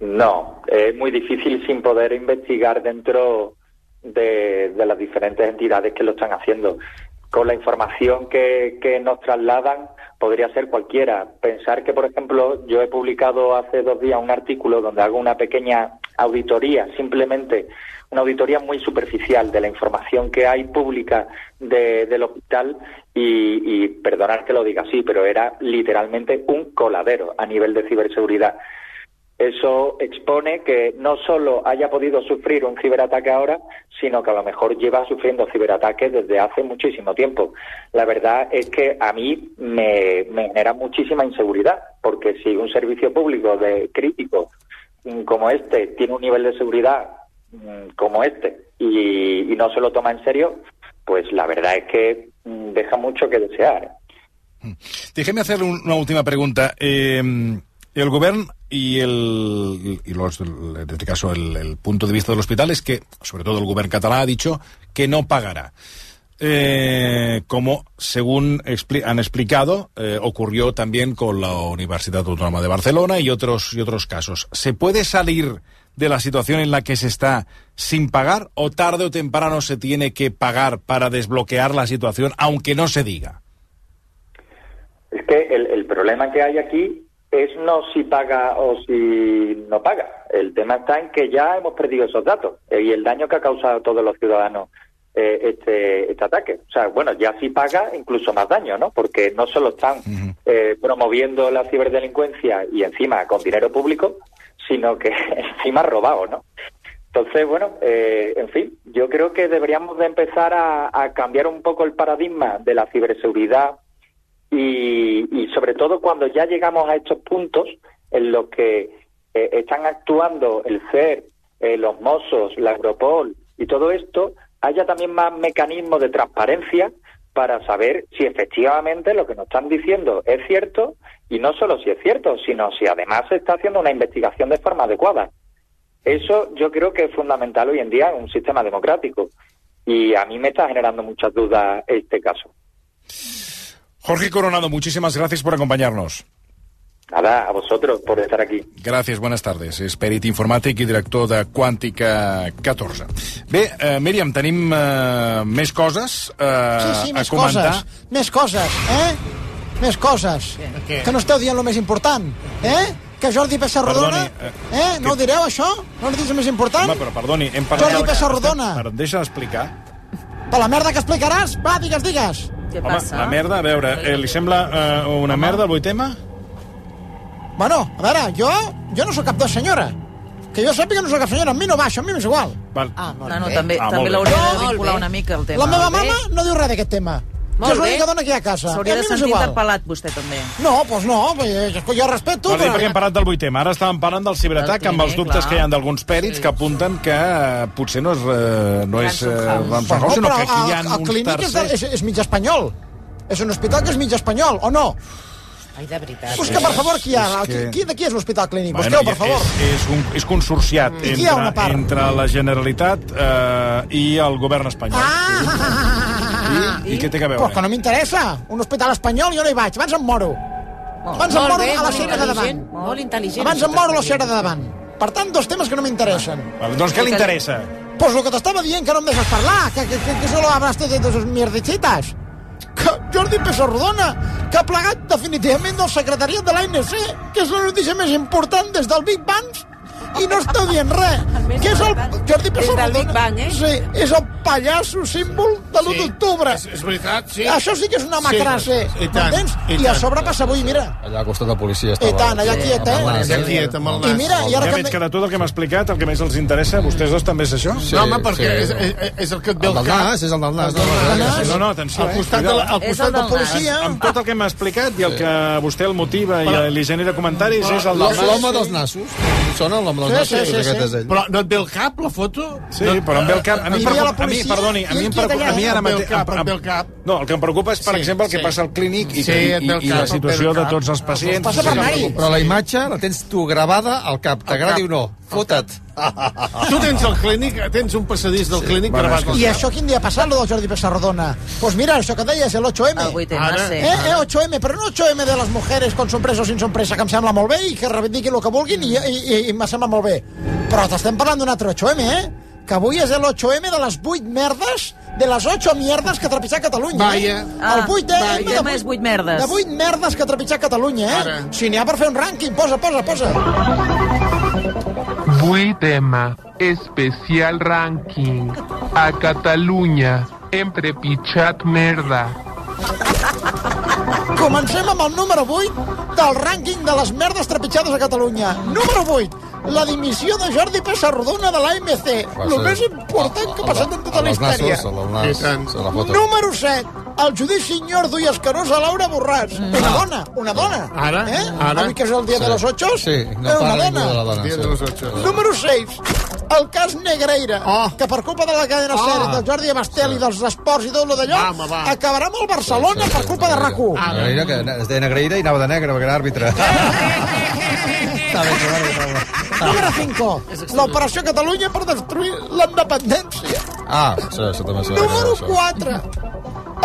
[SPEAKER 44] No, es muy difícil sin poder investigar dentro de, las diferentes entidades que lo están haciendo. Con la información que, nos trasladan, podría ser cualquiera. Pensar que, por ejemplo, yo he publicado hace dos días un artículo donde hago una pequeña auditoría, simplemente una auditoría muy superficial de la información que hay pública de, del hospital y, y perdonar que lo diga así, pero era literalmente un coladero a nivel de ciberseguridad. Eso expone que no solo haya podido sufrir un ciberataque ahora, sino que a lo mejor lleva sufriendo ciberataques desde hace muchísimo tiempo. La verdad es que a mí me, genera muchísima inseguridad, porque si un servicio público de crítico como este tiene un nivel de seguridad mm, como este y, no se lo toma en serio, pues la verdad es que mm, deja mucho que desear.
[SPEAKER 1] Déjeme hacer una última pregunta. Eh, el gobierno y, el, y los, en este caso el, punto de vista del hospital es que, sobre todo el gobierno catalán ha dicho que no pagará. Eh, como según expli han explicado, eh, ocurrió también con la Universidad Autónoma de Barcelona y otros, y otros casos. ¿Se puede salir de la situación en la que se está sin pagar o tarde o temprano se tiene que pagar para desbloquear la situación, aunque no se diga?
[SPEAKER 44] Es que el problema que hay aquí es no si paga o si no paga. El tema está en que ya hemos perdido esos datos eh, y el daño que ha causado a todos los ciudadanos eh, este, este ataque. O sea, bueno, ya sí paga incluso más daño, ¿no? Porque no solo están eh, promoviendo la ciberdelincuencia y encima con dinero público, sino que encima robado, ¿no? Entonces, bueno, eh, en fin, yo creo que deberíamos de empezar a, a cambiar un poco el paradigma de la ciberseguridad y, y sobre todo cuando ya llegamos a estos puntos en los que eh, están actuando el CER, eh, los Mossos, la Europol y todo esto, haya también más mecanismos de transparencia para saber si efectivamente lo que nos están diciendo es cierto y no solo si es cierto, sino si además se está haciendo una investigación de forma adecuada. Eso yo creo que es fundamental hoy en día en un sistema democrático y a mí me está generando muchas dudas este caso.
[SPEAKER 1] Jorge Coronado, muchísimas gracias por acompañarnos.
[SPEAKER 44] Nada, a vosotros por estar aquí.
[SPEAKER 1] Gràcies, buenas tardes. És perit informàtic i director de Quàntica 14. Bé, eh, Míriam, tenim eh, més coses eh,
[SPEAKER 45] Sí, sí,
[SPEAKER 1] a
[SPEAKER 45] més
[SPEAKER 1] comentar.
[SPEAKER 45] coses. Més coses, eh? Més coses.
[SPEAKER 1] Què?
[SPEAKER 45] Que no esteu dient el més important, eh? Que Jordi Pessarrodona...
[SPEAKER 1] Perdoni,
[SPEAKER 45] Eh? No ho direu, això? No ho dius el més important?
[SPEAKER 1] Home, però perdoni, hem parlat...
[SPEAKER 45] Jordi Pessarrodona.
[SPEAKER 1] Per, deixa d'explicar.
[SPEAKER 45] Per la merda que explicaràs? Va, digues, digues.
[SPEAKER 32] Què
[SPEAKER 1] Home, la merda, a veure, eh, li sembla eh, una merda el vuit tema?
[SPEAKER 45] Bueno, a veure, jo, jo no sóc cap de senyora. Que jo sàpiga no sóc cap senyora. A mi no va, això a mi m'és igual.
[SPEAKER 1] Val.
[SPEAKER 45] Ah,
[SPEAKER 32] No, no, també,
[SPEAKER 1] Ah,
[SPEAKER 32] també l'hauria de vincular una mica el tema.
[SPEAKER 45] La meva mama no diu res d'aquest tema.
[SPEAKER 32] Molt
[SPEAKER 45] que és l'única dona que hi ha a casa.
[SPEAKER 32] S'hauria de sentir interpel·lat, vostè, també.
[SPEAKER 45] No, doncs no, eh, jo respeto,
[SPEAKER 1] Vale,
[SPEAKER 45] però...
[SPEAKER 1] perquè hem parlat del vuit tema. Ara estàvem parlant del ciberatac amb els dubtes
[SPEAKER 32] clar.
[SPEAKER 1] que hi ha d'alguns pèrits que apunten que eh, potser no és, eh, no és eh, Ransom House, sinó que aquí hi ha
[SPEAKER 45] el, el
[SPEAKER 1] uns
[SPEAKER 45] clínic és,
[SPEAKER 1] tercers.
[SPEAKER 45] és, és mig espanyol. És un hospital que és mig espanyol, o no?
[SPEAKER 5] Ai, de veritat.
[SPEAKER 45] Busca, per favor, qui hi ha.
[SPEAKER 1] Que-
[SPEAKER 45] qui, de qui és l'hospital clínic?
[SPEAKER 1] Bueno,
[SPEAKER 45] Busqueu, per
[SPEAKER 1] i
[SPEAKER 45] favor.
[SPEAKER 1] És, és, un, és consorciat
[SPEAKER 45] I una
[SPEAKER 1] entre,
[SPEAKER 45] part?
[SPEAKER 1] entre la Generalitat eh, i el govern espanyol.
[SPEAKER 45] Ah!
[SPEAKER 1] I, I què té a
[SPEAKER 45] Pues
[SPEAKER 1] veure?
[SPEAKER 45] que no m'interessa. Un hospital espanyol jo no hi vaig. Abans em moro. Abans em moro
[SPEAKER 5] bé,
[SPEAKER 45] a la cera de davant.
[SPEAKER 5] Molt intel·ligent.
[SPEAKER 45] Abans em moro a la cera de davant. Per tant, dos temes que no m'interessen.
[SPEAKER 1] Vale, doncs què li interessa?
[SPEAKER 45] Pues lo que t'estava dient, que no em deixes parlar, que, que, que, que solo hablaste de tus mierdecitas. Que Jordi Pessarrodona, que ha plegat definitivament del secretariat de l'ANC, que és la notícia més important des del Big Bang, i no esteu dient res. Que és el Jordi Pessarrodona.
[SPEAKER 5] Des del Big Bang, eh?
[SPEAKER 45] Sí, és el pallasso símbol de l'1
[SPEAKER 25] Sí,
[SPEAKER 45] d'octubre.
[SPEAKER 25] és- és veritat, sí.
[SPEAKER 45] Això sí que és una macrase.
[SPEAKER 25] Sí, i tant, i
[SPEAKER 45] I, a sobre passa avui, mira.
[SPEAKER 24] Allà al costat de policia estava.
[SPEAKER 45] I tant, allà quiet, eh?
[SPEAKER 25] Allà quiet, amb el nas.
[SPEAKER 45] I mira, i ara
[SPEAKER 1] ja
[SPEAKER 45] que...
[SPEAKER 1] veig que de tot el que m'ha explicat, el que més els interessa, a vostès dos també és això?
[SPEAKER 24] Sí,
[SPEAKER 25] no, home, perquè
[SPEAKER 24] sí.
[SPEAKER 25] és, és, és el que et ve
[SPEAKER 24] El del
[SPEAKER 25] cap.
[SPEAKER 24] nas, és el del nas.
[SPEAKER 25] El nas.
[SPEAKER 1] No, no, atenció,
[SPEAKER 25] Al
[SPEAKER 1] eh?
[SPEAKER 25] costat, de la, al costat
[SPEAKER 32] el
[SPEAKER 25] de
[SPEAKER 32] del
[SPEAKER 25] policia...
[SPEAKER 1] Amb tot el que m'ha explicat i el que a vostè el motiva i li genera comentaris és el del nas.
[SPEAKER 24] l'home dels nassos. Sona l'home dels
[SPEAKER 45] Sí,
[SPEAKER 24] nassos?
[SPEAKER 45] sí, sí, sí.
[SPEAKER 25] Però no et ve al cap, la foto?
[SPEAKER 1] Sí, però em ve el cap... A mi, a mi perdoni, a mi, em a mi ara
[SPEAKER 25] Em ve el
[SPEAKER 1] mateix... em
[SPEAKER 25] ve el cap.
[SPEAKER 1] No, el que em preocupa és, per
[SPEAKER 25] Sí,
[SPEAKER 1] exemple, el que
[SPEAKER 25] sí.
[SPEAKER 1] passa al clínic i,
[SPEAKER 25] Sí, el
[SPEAKER 1] i, i la situació de tots els pacients.
[SPEAKER 45] Passa per anar-hi.
[SPEAKER 24] Però la imatge la tens tu gravada al cap, t'agradi o no. Fota't.
[SPEAKER 25] Tu tens el clínic, tens un passadís del clínic
[SPEAKER 1] Bueno,
[SPEAKER 25] gravat
[SPEAKER 45] I això quin dia ha passat, lo del Jordi Pessarrodona? Pues mira, això que deies, el 8M.
[SPEAKER 32] El 8M,
[SPEAKER 25] Ara,
[SPEAKER 32] sí.
[SPEAKER 45] Eh, eh, 8M, però no 8M de les mujeres con sorpresa o sin sorpresa, que em sembla molt bé i que reivindiquin el que vulguin i, i, i, i me sembla molt bé. Però t'estem parlant d'un altre 8M, eh? Que avui és el 8M de les 8 merdes, de les 8 mierdes que ha trepitjat Catalunya.
[SPEAKER 25] Vaya.
[SPEAKER 45] Eh?
[SPEAKER 32] Ah,
[SPEAKER 45] el 8M
[SPEAKER 32] vaya.
[SPEAKER 45] de,
[SPEAKER 32] El tema és vuit merdes.
[SPEAKER 45] de 8 merdes que ha trepitjat Catalunya, eh?
[SPEAKER 25] Ara.
[SPEAKER 45] Si n'hi ha per fer un rànquing, posa, posa, posa.
[SPEAKER 46] 8 especial ranking a Catalunya en prepichat merda.
[SPEAKER 45] Comencem amb el número 8 del rànquing de les merdes trepitjades a Catalunya. Número 8, la dimissió de Jordi Pessarrodona de l'AMC. El
[SPEAKER 24] ser-
[SPEAKER 45] més important que ha passat en tota la història.
[SPEAKER 24] el.
[SPEAKER 45] Número 7, el judici inyordo i escarós a Laura Borràs. Una dona, una dona.
[SPEAKER 25] Ara,
[SPEAKER 45] eh?
[SPEAKER 25] ara.
[SPEAKER 45] Avui que és el dia
[SPEAKER 24] Sí.
[SPEAKER 45] de los ochos,
[SPEAKER 24] Sí, no
[SPEAKER 45] eh, una dona.
[SPEAKER 24] de la dona.
[SPEAKER 25] Dia
[SPEAKER 24] sí.
[SPEAKER 25] de los ocho.
[SPEAKER 45] Número 6, el cas Negreira,
[SPEAKER 25] Oh.
[SPEAKER 45] que per culpa de la cadena
[SPEAKER 25] Oh.
[SPEAKER 45] sèrie del Jordi Abastel i dels esports i tot lo d'allò, acabarà amb el Barcelona per culpa de RAC1.
[SPEAKER 24] Negreira, que es deia Negreira i anava de negre perquè era àrbitre. Està bé, però-
[SPEAKER 45] Número 5, l'operació Catalunya per destruir la independència.
[SPEAKER 24] Ah, això, això també s'ha
[SPEAKER 45] Número 4,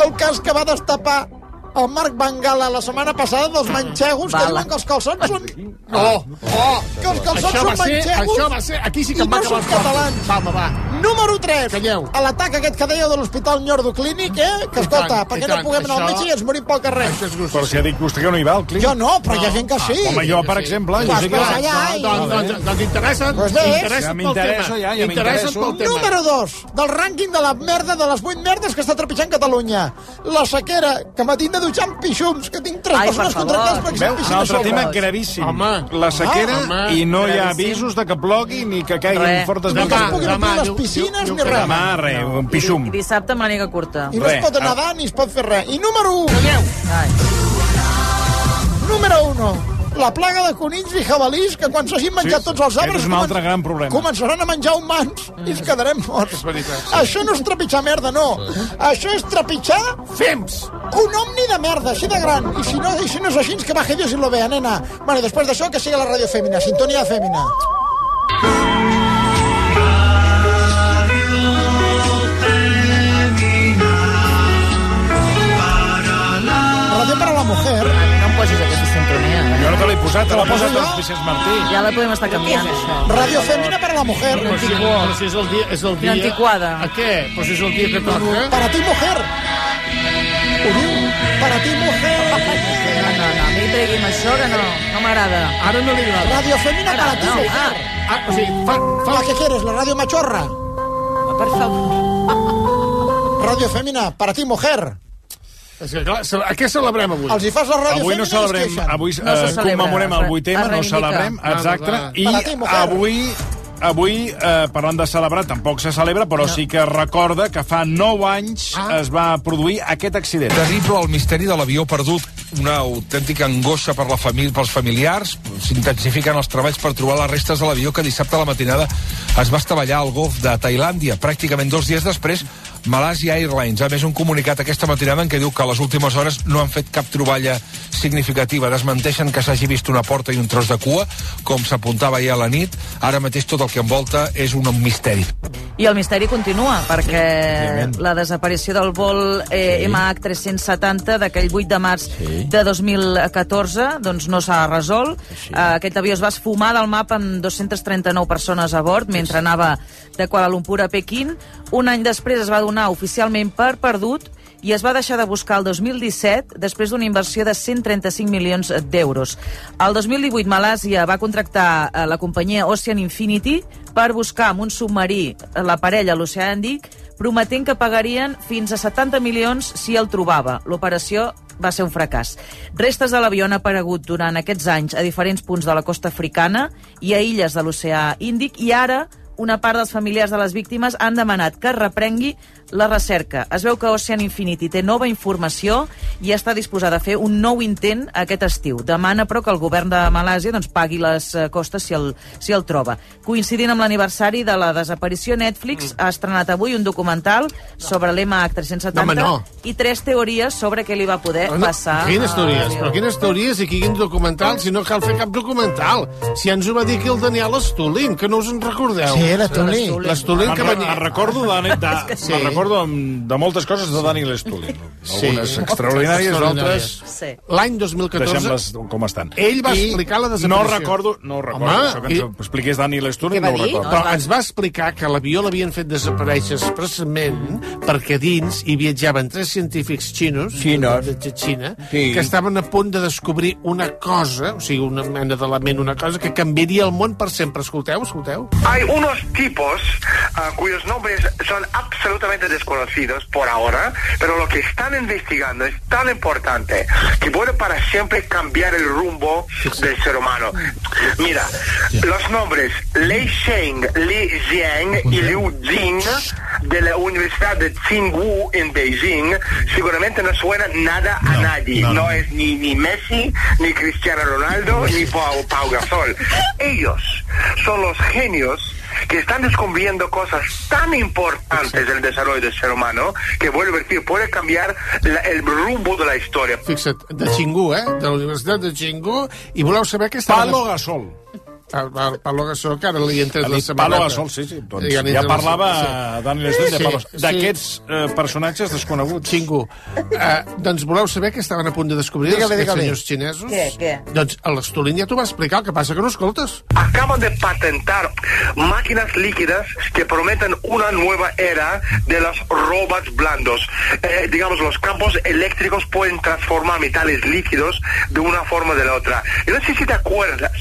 [SPEAKER 45] el cas que va destapar el Marc Bangala la setmana passada dels manxegos que
[SPEAKER 25] Bala.
[SPEAKER 45] diuen que els calçons són...
[SPEAKER 25] No, oh,
[SPEAKER 45] que els calçons
[SPEAKER 25] això
[SPEAKER 45] són
[SPEAKER 25] va ser,
[SPEAKER 45] manxegos
[SPEAKER 25] això va ser, aquí sí que
[SPEAKER 45] i
[SPEAKER 25] em va
[SPEAKER 45] no són
[SPEAKER 25] els
[SPEAKER 45] catalans.
[SPEAKER 25] Va, va, va.
[SPEAKER 45] Número 3.
[SPEAKER 25] Calleu.
[SPEAKER 45] A l'atac aquest que dèieu de l'Hospital Nyordo Clínic, eh? Que escolta,
[SPEAKER 25] tant,
[SPEAKER 45] per
[SPEAKER 25] i
[SPEAKER 45] què no puguem anar al
[SPEAKER 25] això-
[SPEAKER 45] metge i ens morim pel carrer?
[SPEAKER 1] Però si ha dit vostè que no hi va, al clínic.
[SPEAKER 45] Jo no, però hi ha gent que sí.
[SPEAKER 1] Home, jo, per exemple, jo
[SPEAKER 45] Vas
[SPEAKER 1] sí que...
[SPEAKER 45] allà
[SPEAKER 25] Doncs, doncs, doncs interessa't,
[SPEAKER 45] Pues
[SPEAKER 25] interessa't
[SPEAKER 1] Ja
[SPEAKER 25] pel
[SPEAKER 1] m'interesso,
[SPEAKER 25] tema.
[SPEAKER 1] ja, ja m'interesso.
[SPEAKER 25] pel tema.
[SPEAKER 45] Número 2 del rànquing de la merda, de les 8 merdes que està trepitjant Catalunya. La sequera, que m'ha tingut de dutxar amb pixums, que tinc tres
[SPEAKER 32] Ai, per
[SPEAKER 45] persones
[SPEAKER 32] favor.
[SPEAKER 45] contractades perquè
[SPEAKER 1] Veu?
[SPEAKER 45] s'han
[SPEAKER 1] Un
[SPEAKER 45] a
[SPEAKER 1] altre
[SPEAKER 45] sobre.
[SPEAKER 1] tema gravíssim.
[SPEAKER 25] Home.
[SPEAKER 1] La sequera
[SPEAKER 25] Ah, home,
[SPEAKER 1] i no hi ha
[SPEAKER 32] gravíssim.
[SPEAKER 1] avisos de que plogui ni que caiguin
[SPEAKER 32] Res.
[SPEAKER 1] fortes
[SPEAKER 45] Ni que es
[SPEAKER 1] nevades.
[SPEAKER 45] puguin
[SPEAKER 25] demà,
[SPEAKER 45] omplir les
[SPEAKER 25] diu-
[SPEAKER 45] piscines
[SPEAKER 25] diu
[SPEAKER 45] ni
[SPEAKER 25] que
[SPEAKER 45] res.
[SPEAKER 1] Demà, res, un pixum.
[SPEAKER 32] I dissabte màniga curta.
[SPEAKER 45] I no es
[SPEAKER 1] Res.
[SPEAKER 45] pot nedar ni es pot fer res. I número 1,
[SPEAKER 32] Ai.
[SPEAKER 45] número 1, la plaga de conills i jabalís que quan s'hagin menjat
[SPEAKER 1] Sí,
[SPEAKER 45] tots els arbres
[SPEAKER 1] és un altre gran problema.
[SPEAKER 45] començaran a menjar humans i ens quedarem morts. Això no és trepitjar merda, no. Això és trepitjar
[SPEAKER 25] Fems!
[SPEAKER 45] un omni de merda, així de gran. I si no, i si no és així, que baje Dios y lo vea, nena. Bueno, i després d'això, que sigui la ràdio fèmina, sintonia fèmina. Ràdio per a la mujer.
[SPEAKER 32] Sintonia.
[SPEAKER 1] Jo no te l'he posat, te l'ha
[SPEAKER 45] la poso
[SPEAKER 1] posat
[SPEAKER 45] jo?
[SPEAKER 1] el Vicenç Martí.
[SPEAKER 32] Ja la podem estar canviant, això.
[SPEAKER 45] Ràdio fèmina per a la mujer.
[SPEAKER 25] Però si, però si és el dia... És el dia...
[SPEAKER 32] antiquada.
[SPEAKER 25] A què? Però si és el dia que toca...
[SPEAKER 45] Para ti, mujer. Ho diu. Para ti, mujer.
[SPEAKER 32] No, no, no, a mi tregui'm això, que no, no m'agrada.
[SPEAKER 25] Ara no li agrada.
[SPEAKER 45] Radio fèmina para ti,
[SPEAKER 32] no,
[SPEAKER 45] mujer.
[SPEAKER 25] Ah, o sigui, fa, fa...
[SPEAKER 45] ¿La que quieres? ¿La radio machorra?
[SPEAKER 32] Per favor.
[SPEAKER 45] Radio fèmina para ti, mujer.
[SPEAKER 25] És que, clar, ce- a què celebrem avui?
[SPEAKER 45] Els hi fas la ràdio
[SPEAKER 1] Avui no
[SPEAKER 45] fèmina i es
[SPEAKER 1] celebrem,
[SPEAKER 45] queixen.
[SPEAKER 1] avui
[SPEAKER 32] No se
[SPEAKER 1] eh,
[SPEAKER 32] celebra,
[SPEAKER 1] commemorem el
[SPEAKER 32] es re-
[SPEAKER 1] 8
[SPEAKER 32] es
[SPEAKER 1] no
[SPEAKER 32] reivindica.
[SPEAKER 1] celebrem,
[SPEAKER 25] Ah,
[SPEAKER 1] exacte,
[SPEAKER 25] clar.
[SPEAKER 1] i
[SPEAKER 45] Para ti, mujer.
[SPEAKER 1] avui avui, eh, parlant de celebrar, tampoc se celebra, però sí que recorda que fa 9 anys
[SPEAKER 25] Ah.
[SPEAKER 1] es va produir aquest accident.
[SPEAKER 47] Terrible el misteri de l'avió perdut, una autèntica angoixa per la família, pels familiars. S'intensifiquen els treballs per trobar les restes de l'avió que dissabte a la matinada es va estavellar al golf de Tailàndia. Pràcticament dos dies després, Malaysia Airlines ha més un comunicat aquesta matinada en què diu que a les últimes hores no han fet cap troballa significativa. Desmenteixen que s'hagi vist una porta i un tros de cua, com s'apuntava ahir a la nit. Ara mateix tot el que envolta és un misteri.
[SPEAKER 32] I el misteri continua, perquè la desaparició del vol eh, MH370 d'aquell 8 de març de 2014 doncs no s'ha resolt. Eh, aquest avió es va esfumar del mapa amb 239 persones a bord mentre anava de Kuala Lumpur a Pequín. Un any després es va donar oficialment per perdut i es va deixar de buscar el 2017 després d'una inversió de 135 milions d'euros. El 2018 Malàsia va contractar eh, la companyia Ocean Infinity per buscar amb un submarí la parella a l'oceà Índic, prometent que pagarien fins a 70 milions si el trobava. L'operació va ser un fracàs. Restes de l'avió han aparegut durant aquests anys a diferents punts de la costa africana i a illes de l'oceà Índic i ara una part dels familiars de les víctimes han demanat que es reprengui la recerca. Es veu que Ocean Infinity té nova informació i està disposada a fer un nou intent aquest estiu. Demana, però, que el govern de Malàsia doncs, pagui les eh, costes si el, si el troba. Coincidint amb l'aniversari de la desaparició, Netflix ha estrenat avui un documental sobre l'MH370
[SPEAKER 25] No, home, no.
[SPEAKER 32] i tres teories sobre què li va poder
[SPEAKER 25] No, no,
[SPEAKER 32] passar.
[SPEAKER 25] Quines
[SPEAKER 32] a
[SPEAKER 25] teories? Però quines teories i quin documental? Si no cal fer cap documental. Si ens ho va dir aquí el Daniel Estulín, que no us en recordeu.
[SPEAKER 45] Sí, l'Estulín.
[SPEAKER 25] L'Estulín que
[SPEAKER 1] Me'n
[SPEAKER 25] va...
[SPEAKER 1] re- recordo de, de,
[SPEAKER 25] Sí.
[SPEAKER 1] sí. recordo amb- de moltes coses de Daniel Estulin.
[SPEAKER 25] Sí.
[SPEAKER 1] Algunes extraordinàries,
[SPEAKER 25] Extraordinàries.
[SPEAKER 1] altres...
[SPEAKER 32] Sí.
[SPEAKER 25] L'any 2014...
[SPEAKER 1] Deixem-les com estan.
[SPEAKER 25] Ell va
[SPEAKER 1] I
[SPEAKER 25] explicar la
[SPEAKER 1] No
[SPEAKER 25] desaparició.
[SPEAKER 1] recordo, no ho recordo,
[SPEAKER 25] Home,
[SPEAKER 1] això que
[SPEAKER 25] i-
[SPEAKER 1] ens expliqués Daniel Estulin, no ho recordo.
[SPEAKER 25] Però ens va explicar que l'avió l'havien fet desaparèixer expressament perquè dins hi viatjaven tres científics xinos,
[SPEAKER 24] Xinos.
[SPEAKER 25] de, de Xina,
[SPEAKER 24] Sí.
[SPEAKER 25] que estaven a punt de descobrir una cosa, o sigui, una mena d'element, una cosa que canviaria el món per sempre. Escolteu, escolteu.
[SPEAKER 48] Hay unos tipos ah, cuyos nombres son absolutamente desconocidos por ahora, pero lo que están investigando es tan importante que puede para siempre cambiar el rumbo del ser humano. Mira, los nombres Lei Sheng, Li Jiang y Liu Jing de la Universidad de Tsinghua en Beijing seguramente no suenan nada a nadie.
[SPEAKER 49] no,
[SPEAKER 48] No,
[SPEAKER 49] no.
[SPEAKER 48] es ni, ni Messi, ni Cristiano Ronaldo, ni Pau, Pau Gasol. Ellos son los genios que están descubriendo cosas tan importantes del desarrollo del ser humano que, vuelvo a decir, puede cambiar la- el rumbo de la historia.
[SPEAKER 25] Fixa't, de Xingú, eh? De la Universitat de Xingú, i voleu saber què estava...
[SPEAKER 1] Palo Gasol.
[SPEAKER 25] Pa- Pa- Pablo Gasol, que ara li han tret la samarreta.
[SPEAKER 1] Palo Gasol, sí, sí. Doncs ja
[SPEAKER 25] la-
[SPEAKER 1] parlava
[SPEAKER 25] sí.
[SPEAKER 1] sí. Dani Leston de
[SPEAKER 25] Sí,
[SPEAKER 1] Palo
[SPEAKER 25] sí.
[SPEAKER 1] D'aquests eh, personatges desconeguts.
[SPEAKER 25] Xingu. Uh, doncs voleu saber que estaven a punt de descobrir
[SPEAKER 45] Dígame,
[SPEAKER 25] els senyors xinesos?
[SPEAKER 32] Què, què?
[SPEAKER 25] Doncs a l'Estolín ja t'ho va explicar, el que passa que no escoltes.
[SPEAKER 48] acaban de patentar máquinas líquidas que prometen una nueva era de los robots blandos. Eh, digamos, los campos eléctricos pueden transformar metales líquidos de una forma o de la otra. Yo no sé si te acuerdas,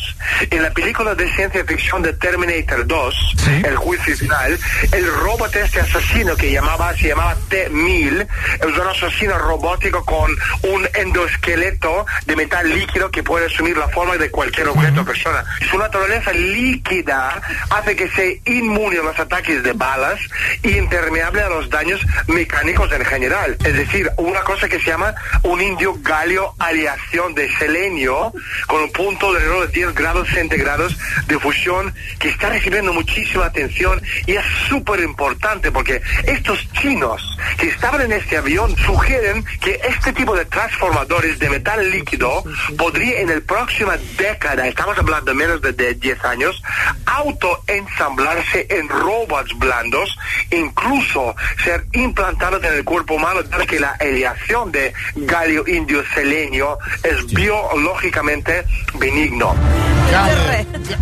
[SPEAKER 48] en la película de ciencia ficción de Terminator 2, El juicio final, el robot este asesino que llamaba, se llamaba T-1000, es un asesino robótico con un endoesqueleto de metal líquido que puede asumir la forma de cualquier objeto o persona. Su naturaleza líquida hace que sea inmune a los ataques de balas y impermeable a los daños mecánicos en general. Es decir, una cosa que se llama un indio galio aleación de selenio con un punto de alrededor de 10 grados centígrados de fusión que está recibiendo muchísima atención y es súper importante porque estos chinos que estaban en este avión sugieren que este tipo de transformadores de metal líquido podría en la próxima década, estamos hablando de menos de, de 10 años, autoensamblarse en robots blandos, incluso ser implantados en el cuerpo humano, dado que la aleación de galio indio selenio es biológicamente benigno.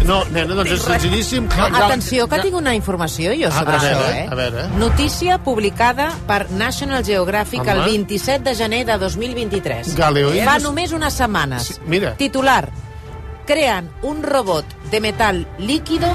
[SPEAKER 25] No, nena, doncs és senzillíssim.
[SPEAKER 5] Atenció, que tinc una informació jo sobre
[SPEAKER 25] A- a
[SPEAKER 5] això,
[SPEAKER 25] veure,
[SPEAKER 5] eh?
[SPEAKER 25] a veure.
[SPEAKER 5] Notícia publicada per National Geographic
[SPEAKER 25] Home.
[SPEAKER 5] el 27 de gener de 2023.
[SPEAKER 25] Galeo
[SPEAKER 5] Fa només unes setmanes.
[SPEAKER 25] Sí, mira.
[SPEAKER 5] Titular. Crean un robot de metal líquido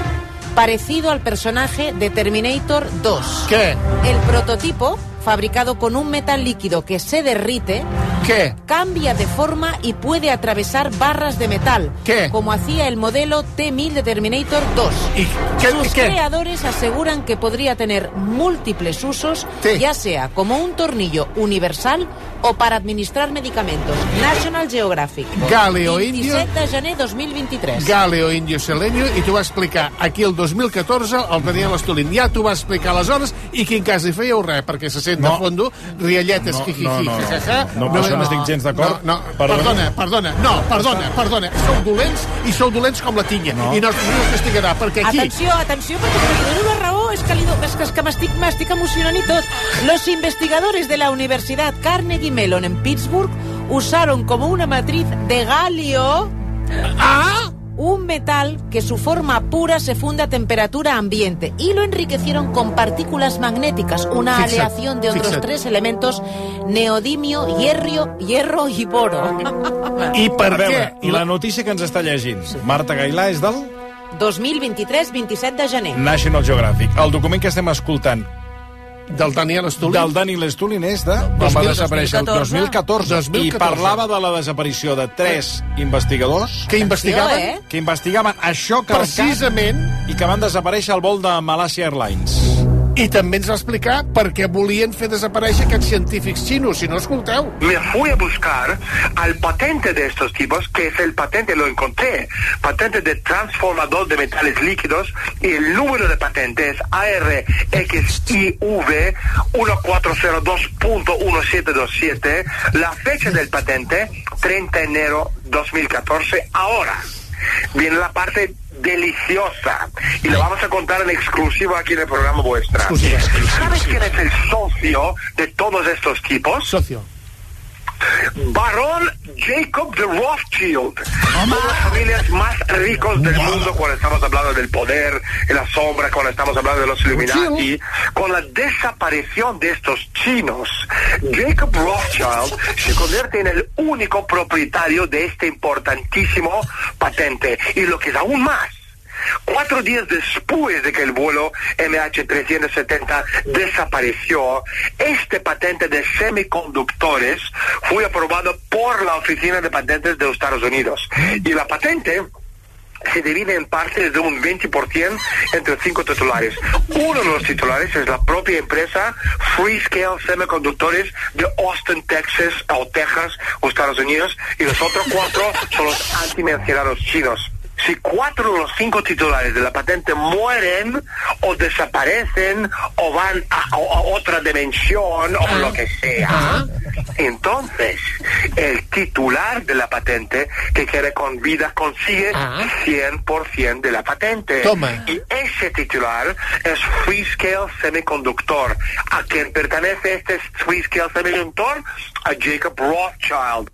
[SPEAKER 5] parecido al personaje de Terminator 2.
[SPEAKER 25] ¿Qué?
[SPEAKER 5] El prototipo, fabricado con un metal líquido que se derrite,
[SPEAKER 25] ¿Qué?
[SPEAKER 5] cambia de forma y puede atravesar barras de metal,
[SPEAKER 25] ¿Qué?
[SPEAKER 5] como hacía el modelo T-1000 de Terminator 2.
[SPEAKER 25] ¿Y qué-
[SPEAKER 5] Sus
[SPEAKER 25] qué?
[SPEAKER 5] creadores aseguran que podría tener múltiples usos,
[SPEAKER 25] Sí.
[SPEAKER 5] ya sea como un tornillo universal o para administrar medicamentos. National Geographic.
[SPEAKER 25] Galeo
[SPEAKER 5] 27
[SPEAKER 25] Indio.
[SPEAKER 5] de gener 2023.
[SPEAKER 25] Galeo Indio Selenio i t'ho va explicar aquí el 2014 el tenia l'Estolín. Ja t'ho va explicar aleshores i qui en cas hi fèieu res perquè se sent
[SPEAKER 1] No.
[SPEAKER 25] de fondo rialletes,
[SPEAKER 1] No,
[SPEAKER 25] jijiji,
[SPEAKER 1] no, no, no.
[SPEAKER 25] jajaja.
[SPEAKER 1] No, amb això no estic gens d'acord.
[SPEAKER 25] No, no,
[SPEAKER 1] Perdona.
[SPEAKER 25] perdona, perdona, no, perdona, perdona. Sou dolents i sou dolents com la tinya.
[SPEAKER 1] No.
[SPEAKER 25] I no, no us castigarà, perquè aquí...
[SPEAKER 5] Atenció, atenció, perquè li dono la raó, és que, li do... és que, és que m'estic m'estic emocionant i tot. Los investigadores de la Universidad Carnegie Mellon en Pittsburgh usaron como una matriz de galio
[SPEAKER 25] ¡Ah!
[SPEAKER 5] Un metal que su forma pura se funde a temperatura ambiente y lo enriquecieron con partículas magnéticas, una
[SPEAKER 25] Fixa't,
[SPEAKER 5] aleación de otros
[SPEAKER 25] fixa't.
[SPEAKER 5] tres elementos, neodimio, hierro, hierro y boro.
[SPEAKER 25] I per
[SPEAKER 1] veure, i la notícia que ens està llegint Marta Gailà és del
[SPEAKER 5] 2023-27 de gener.
[SPEAKER 1] National Geographic. El document que estem escoltant
[SPEAKER 25] Del Daniel Estulin?
[SPEAKER 1] del Dani Lestulin és de... Quan va
[SPEAKER 25] 2000,
[SPEAKER 1] desaparèixer el 2014.
[SPEAKER 25] 2014.
[SPEAKER 1] I parlava de la desaparició de tres investigadors
[SPEAKER 25] Que investigaven?
[SPEAKER 5] eh?
[SPEAKER 1] que investigaven això que
[SPEAKER 25] Precisament.
[SPEAKER 1] i que van desaparèixer al vol de Malaysia Airlines.
[SPEAKER 25] I també ens va explicar per què volien fer desaparèixer aquests científics xinos, si no escolteu.
[SPEAKER 48] me fui a buscar al patente de estos tipos, que es el patente, lo encontré, patente de transformador de metales líquidos, y el número de patente es ARXIV 1402.1727, la fecha del patente 30 de enero 2014, ahora. Viene la parte deliciosa y lo vamos a contar en exclusivo aquí en el programa vuestra.
[SPEAKER 25] Exclusiva, exclusiva,
[SPEAKER 48] ¿Sabes quién es el socio de todos estos tipos?
[SPEAKER 25] Socio.
[SPEAKER 48] Barón Jacob de Rothschild, una de las familias más ricos del mundo cuando estamos hablando del poder, en la sombra, cuando estamos hablando de los Illuminati, con la desaparición de estos chinos, Jacob Rothschild se convierte en el único propietario de este importantísimo patente. Y lo que es aún más, Cuatro días después de que el vuelo MH370 desapareció, este patente de semiconductores fue aprobado por la Oficina de Patentes de Estados Unidos. Y la patente se divide en partes de un 20% entre cinco titulares. Uno de los titulares es la propia empresa Freescale Semiconductores de Austin, Texas, o Texas, Estados Unidos, y los otros cuatro son los antimencionados chinos. Si cuatro de los cinco titulares de la patente mueren o desaparecen o van a, a- a otra dimensión o lo que sea, Entonces, el titular de la patente que quede con vida consigue 100% de la patente.
[SPEAKER 25] Toma.
[SPEAKER 48] Y ese titular es Freescale Semiconductor. ¿A quién pertenece este Freescale Semiconductor? A Jacob Rothschild.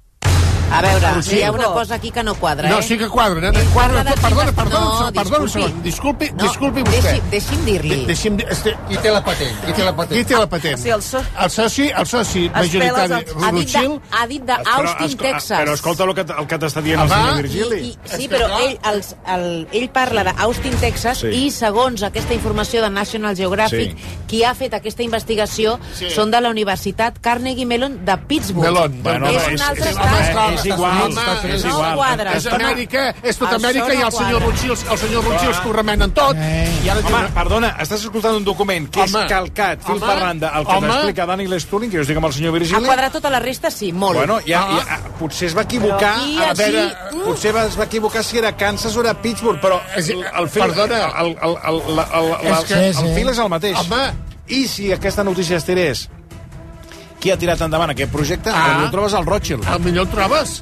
[SPEAKER 5] A veure,
[SPEAKER 25] Roger.
[SPEAKER 5] hi ha una cosa aquí que no quadra,
[SPEAKER 25] No,
[SPEAKER 5] eh?
[SPEAKER 25] sí que quadra.
[SPEAKER 5] Ell
[SPEAKER 25] Quadra,
[SPEAKER 5] de
[SPEAKER 25] perdona, perdona,
[SPEAKER 5] no,
[SPEAKER 25] perdona un
[SPEAKER 5] disculpi.
[SPEAKER 25] segon. Disculpi,
[SPEAKER 5] No,
[SPEAKER 25] disculpi vostè.
[SPEAKER 5] deixi- deixi'm dir-li.
[SPEAKER 25] De- Deixi'm dir... Este...
[SPEAKER 24] Qui té la patent? Qui té la patent?
[SPEAKER 25] Qui té la patent?
[SPEAKER 32] Sí, el so-
[SPEAKER 25] El soci, el soci majoritari
[SPEAKER 5] Ha dit de,
[SPEAKER 25] Rothschild...
[SPEAKER 5] ha dit d'Austin, Texas.
[SPEAKER 1] Però escolta el que, el que t'està dient el
[SPEAKER 25] Home,
[SPEAKER 1] senyor Virgili.
[SPEAKER 5] I, sí, però ell, els, el, ell parla d'Austin, Texas,
[SPEAKER 1] Sí.
[SPEAKER 5] i segons aquesta informació de National Geographic,
[SPEAKER 1] Sí.
[SPEAKER 5] qui ha fet aquesta investigació
[SPEAKER 25] Sí.
[SPEAKER 5] són de la Universitat Carnegie Mellon de Pittsburgh.
[SPEAKER 25] Melon.
[SPEAKER 1] Bueno,
[SPEAKER 5] és un altre estat.
[SPEAKER 1] És igual,
[SPEAKER 25] Home,
[SPEAKER 1] és
[SPEAKER 5] no
[SPEAKER 1] igual.
[SPEAKER 5] quadra.
[SPEAKER 25] És Amèrica, és tot Amèrica i el senyor. Rothschild, el senyor Rothschild que ho remenen tot. I ara
[SPEAKER 1] Home, perdona, estàs escoltant un document que és calcat, fil per randa, el que t'explica Daniel Stirling, que jo estic amb el senyor
[SPEAKER 5] A
[SPEAKER 1] Virgili.
[SPEAKER 5] quadrar tota la resta, sí, molt.
[SPEAKER 1] Bueno, ja,
[SPEAKER 25] Ah.
[SPEAKER 1] ja, potser es va equivocar, a veure,
[SPEAKER 5] així, mm.
[SPEAKER 1] potser es va equivocar si era Kansas o era Pittsburgh, però el, el, fil,
[SPEAKER 25] perdona.
[SPEAKER 1] el, el, el, el, el, el,
[SPEAKER 25] que-
[SPEAKER 1] el fil és el mateix.
[SPEAKER 25] Home.
[SPEAKER 1] I si aquesta notícia es tirés qui ha tirat endavant aquest projecte,
[SPEAKER 25] Ah.
[SPEAKER 1] ah. el trobes al Rothschild.
[SPEAKER 25] El millor el trobes.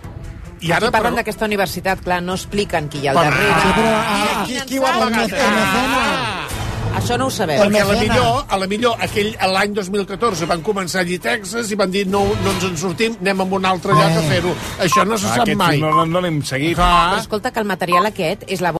[SPEAKER 25] I
[SPEAKER 5] Aquí
[SPEAKER 25] ara,
[SPEAKER 5] parlen
[SPEAKER 25] però...
[SPEAKER 5] d'aquesta universitat, clar, no expliquen qui hi ha al darrere.
[SPEAKER 25] Sí, però,
[SPEAKER 45] ah,
[SPEAKER 1] qui, qui ho ha pagat?
[SPEAKER 25] Ah,
[SPEAKER 5] Això no ho sabem.
[SPEAKER 25] perquè a la millor, a la millor aquell l'any 2014 van començar allí a Texas i van dir no, no ens en sortim, anem a un altre lloc a fer-ho. Això no se
[SPEAKER 1] Ah,
[SPEAKER 25] sap
[SPEAKER 1] aquest
[SPEAKER 25] mai.
[SPEAKER 1] fil no, no, no l'hem seguit.
[SPEAKER 5] Però escolta, que el material aquest és la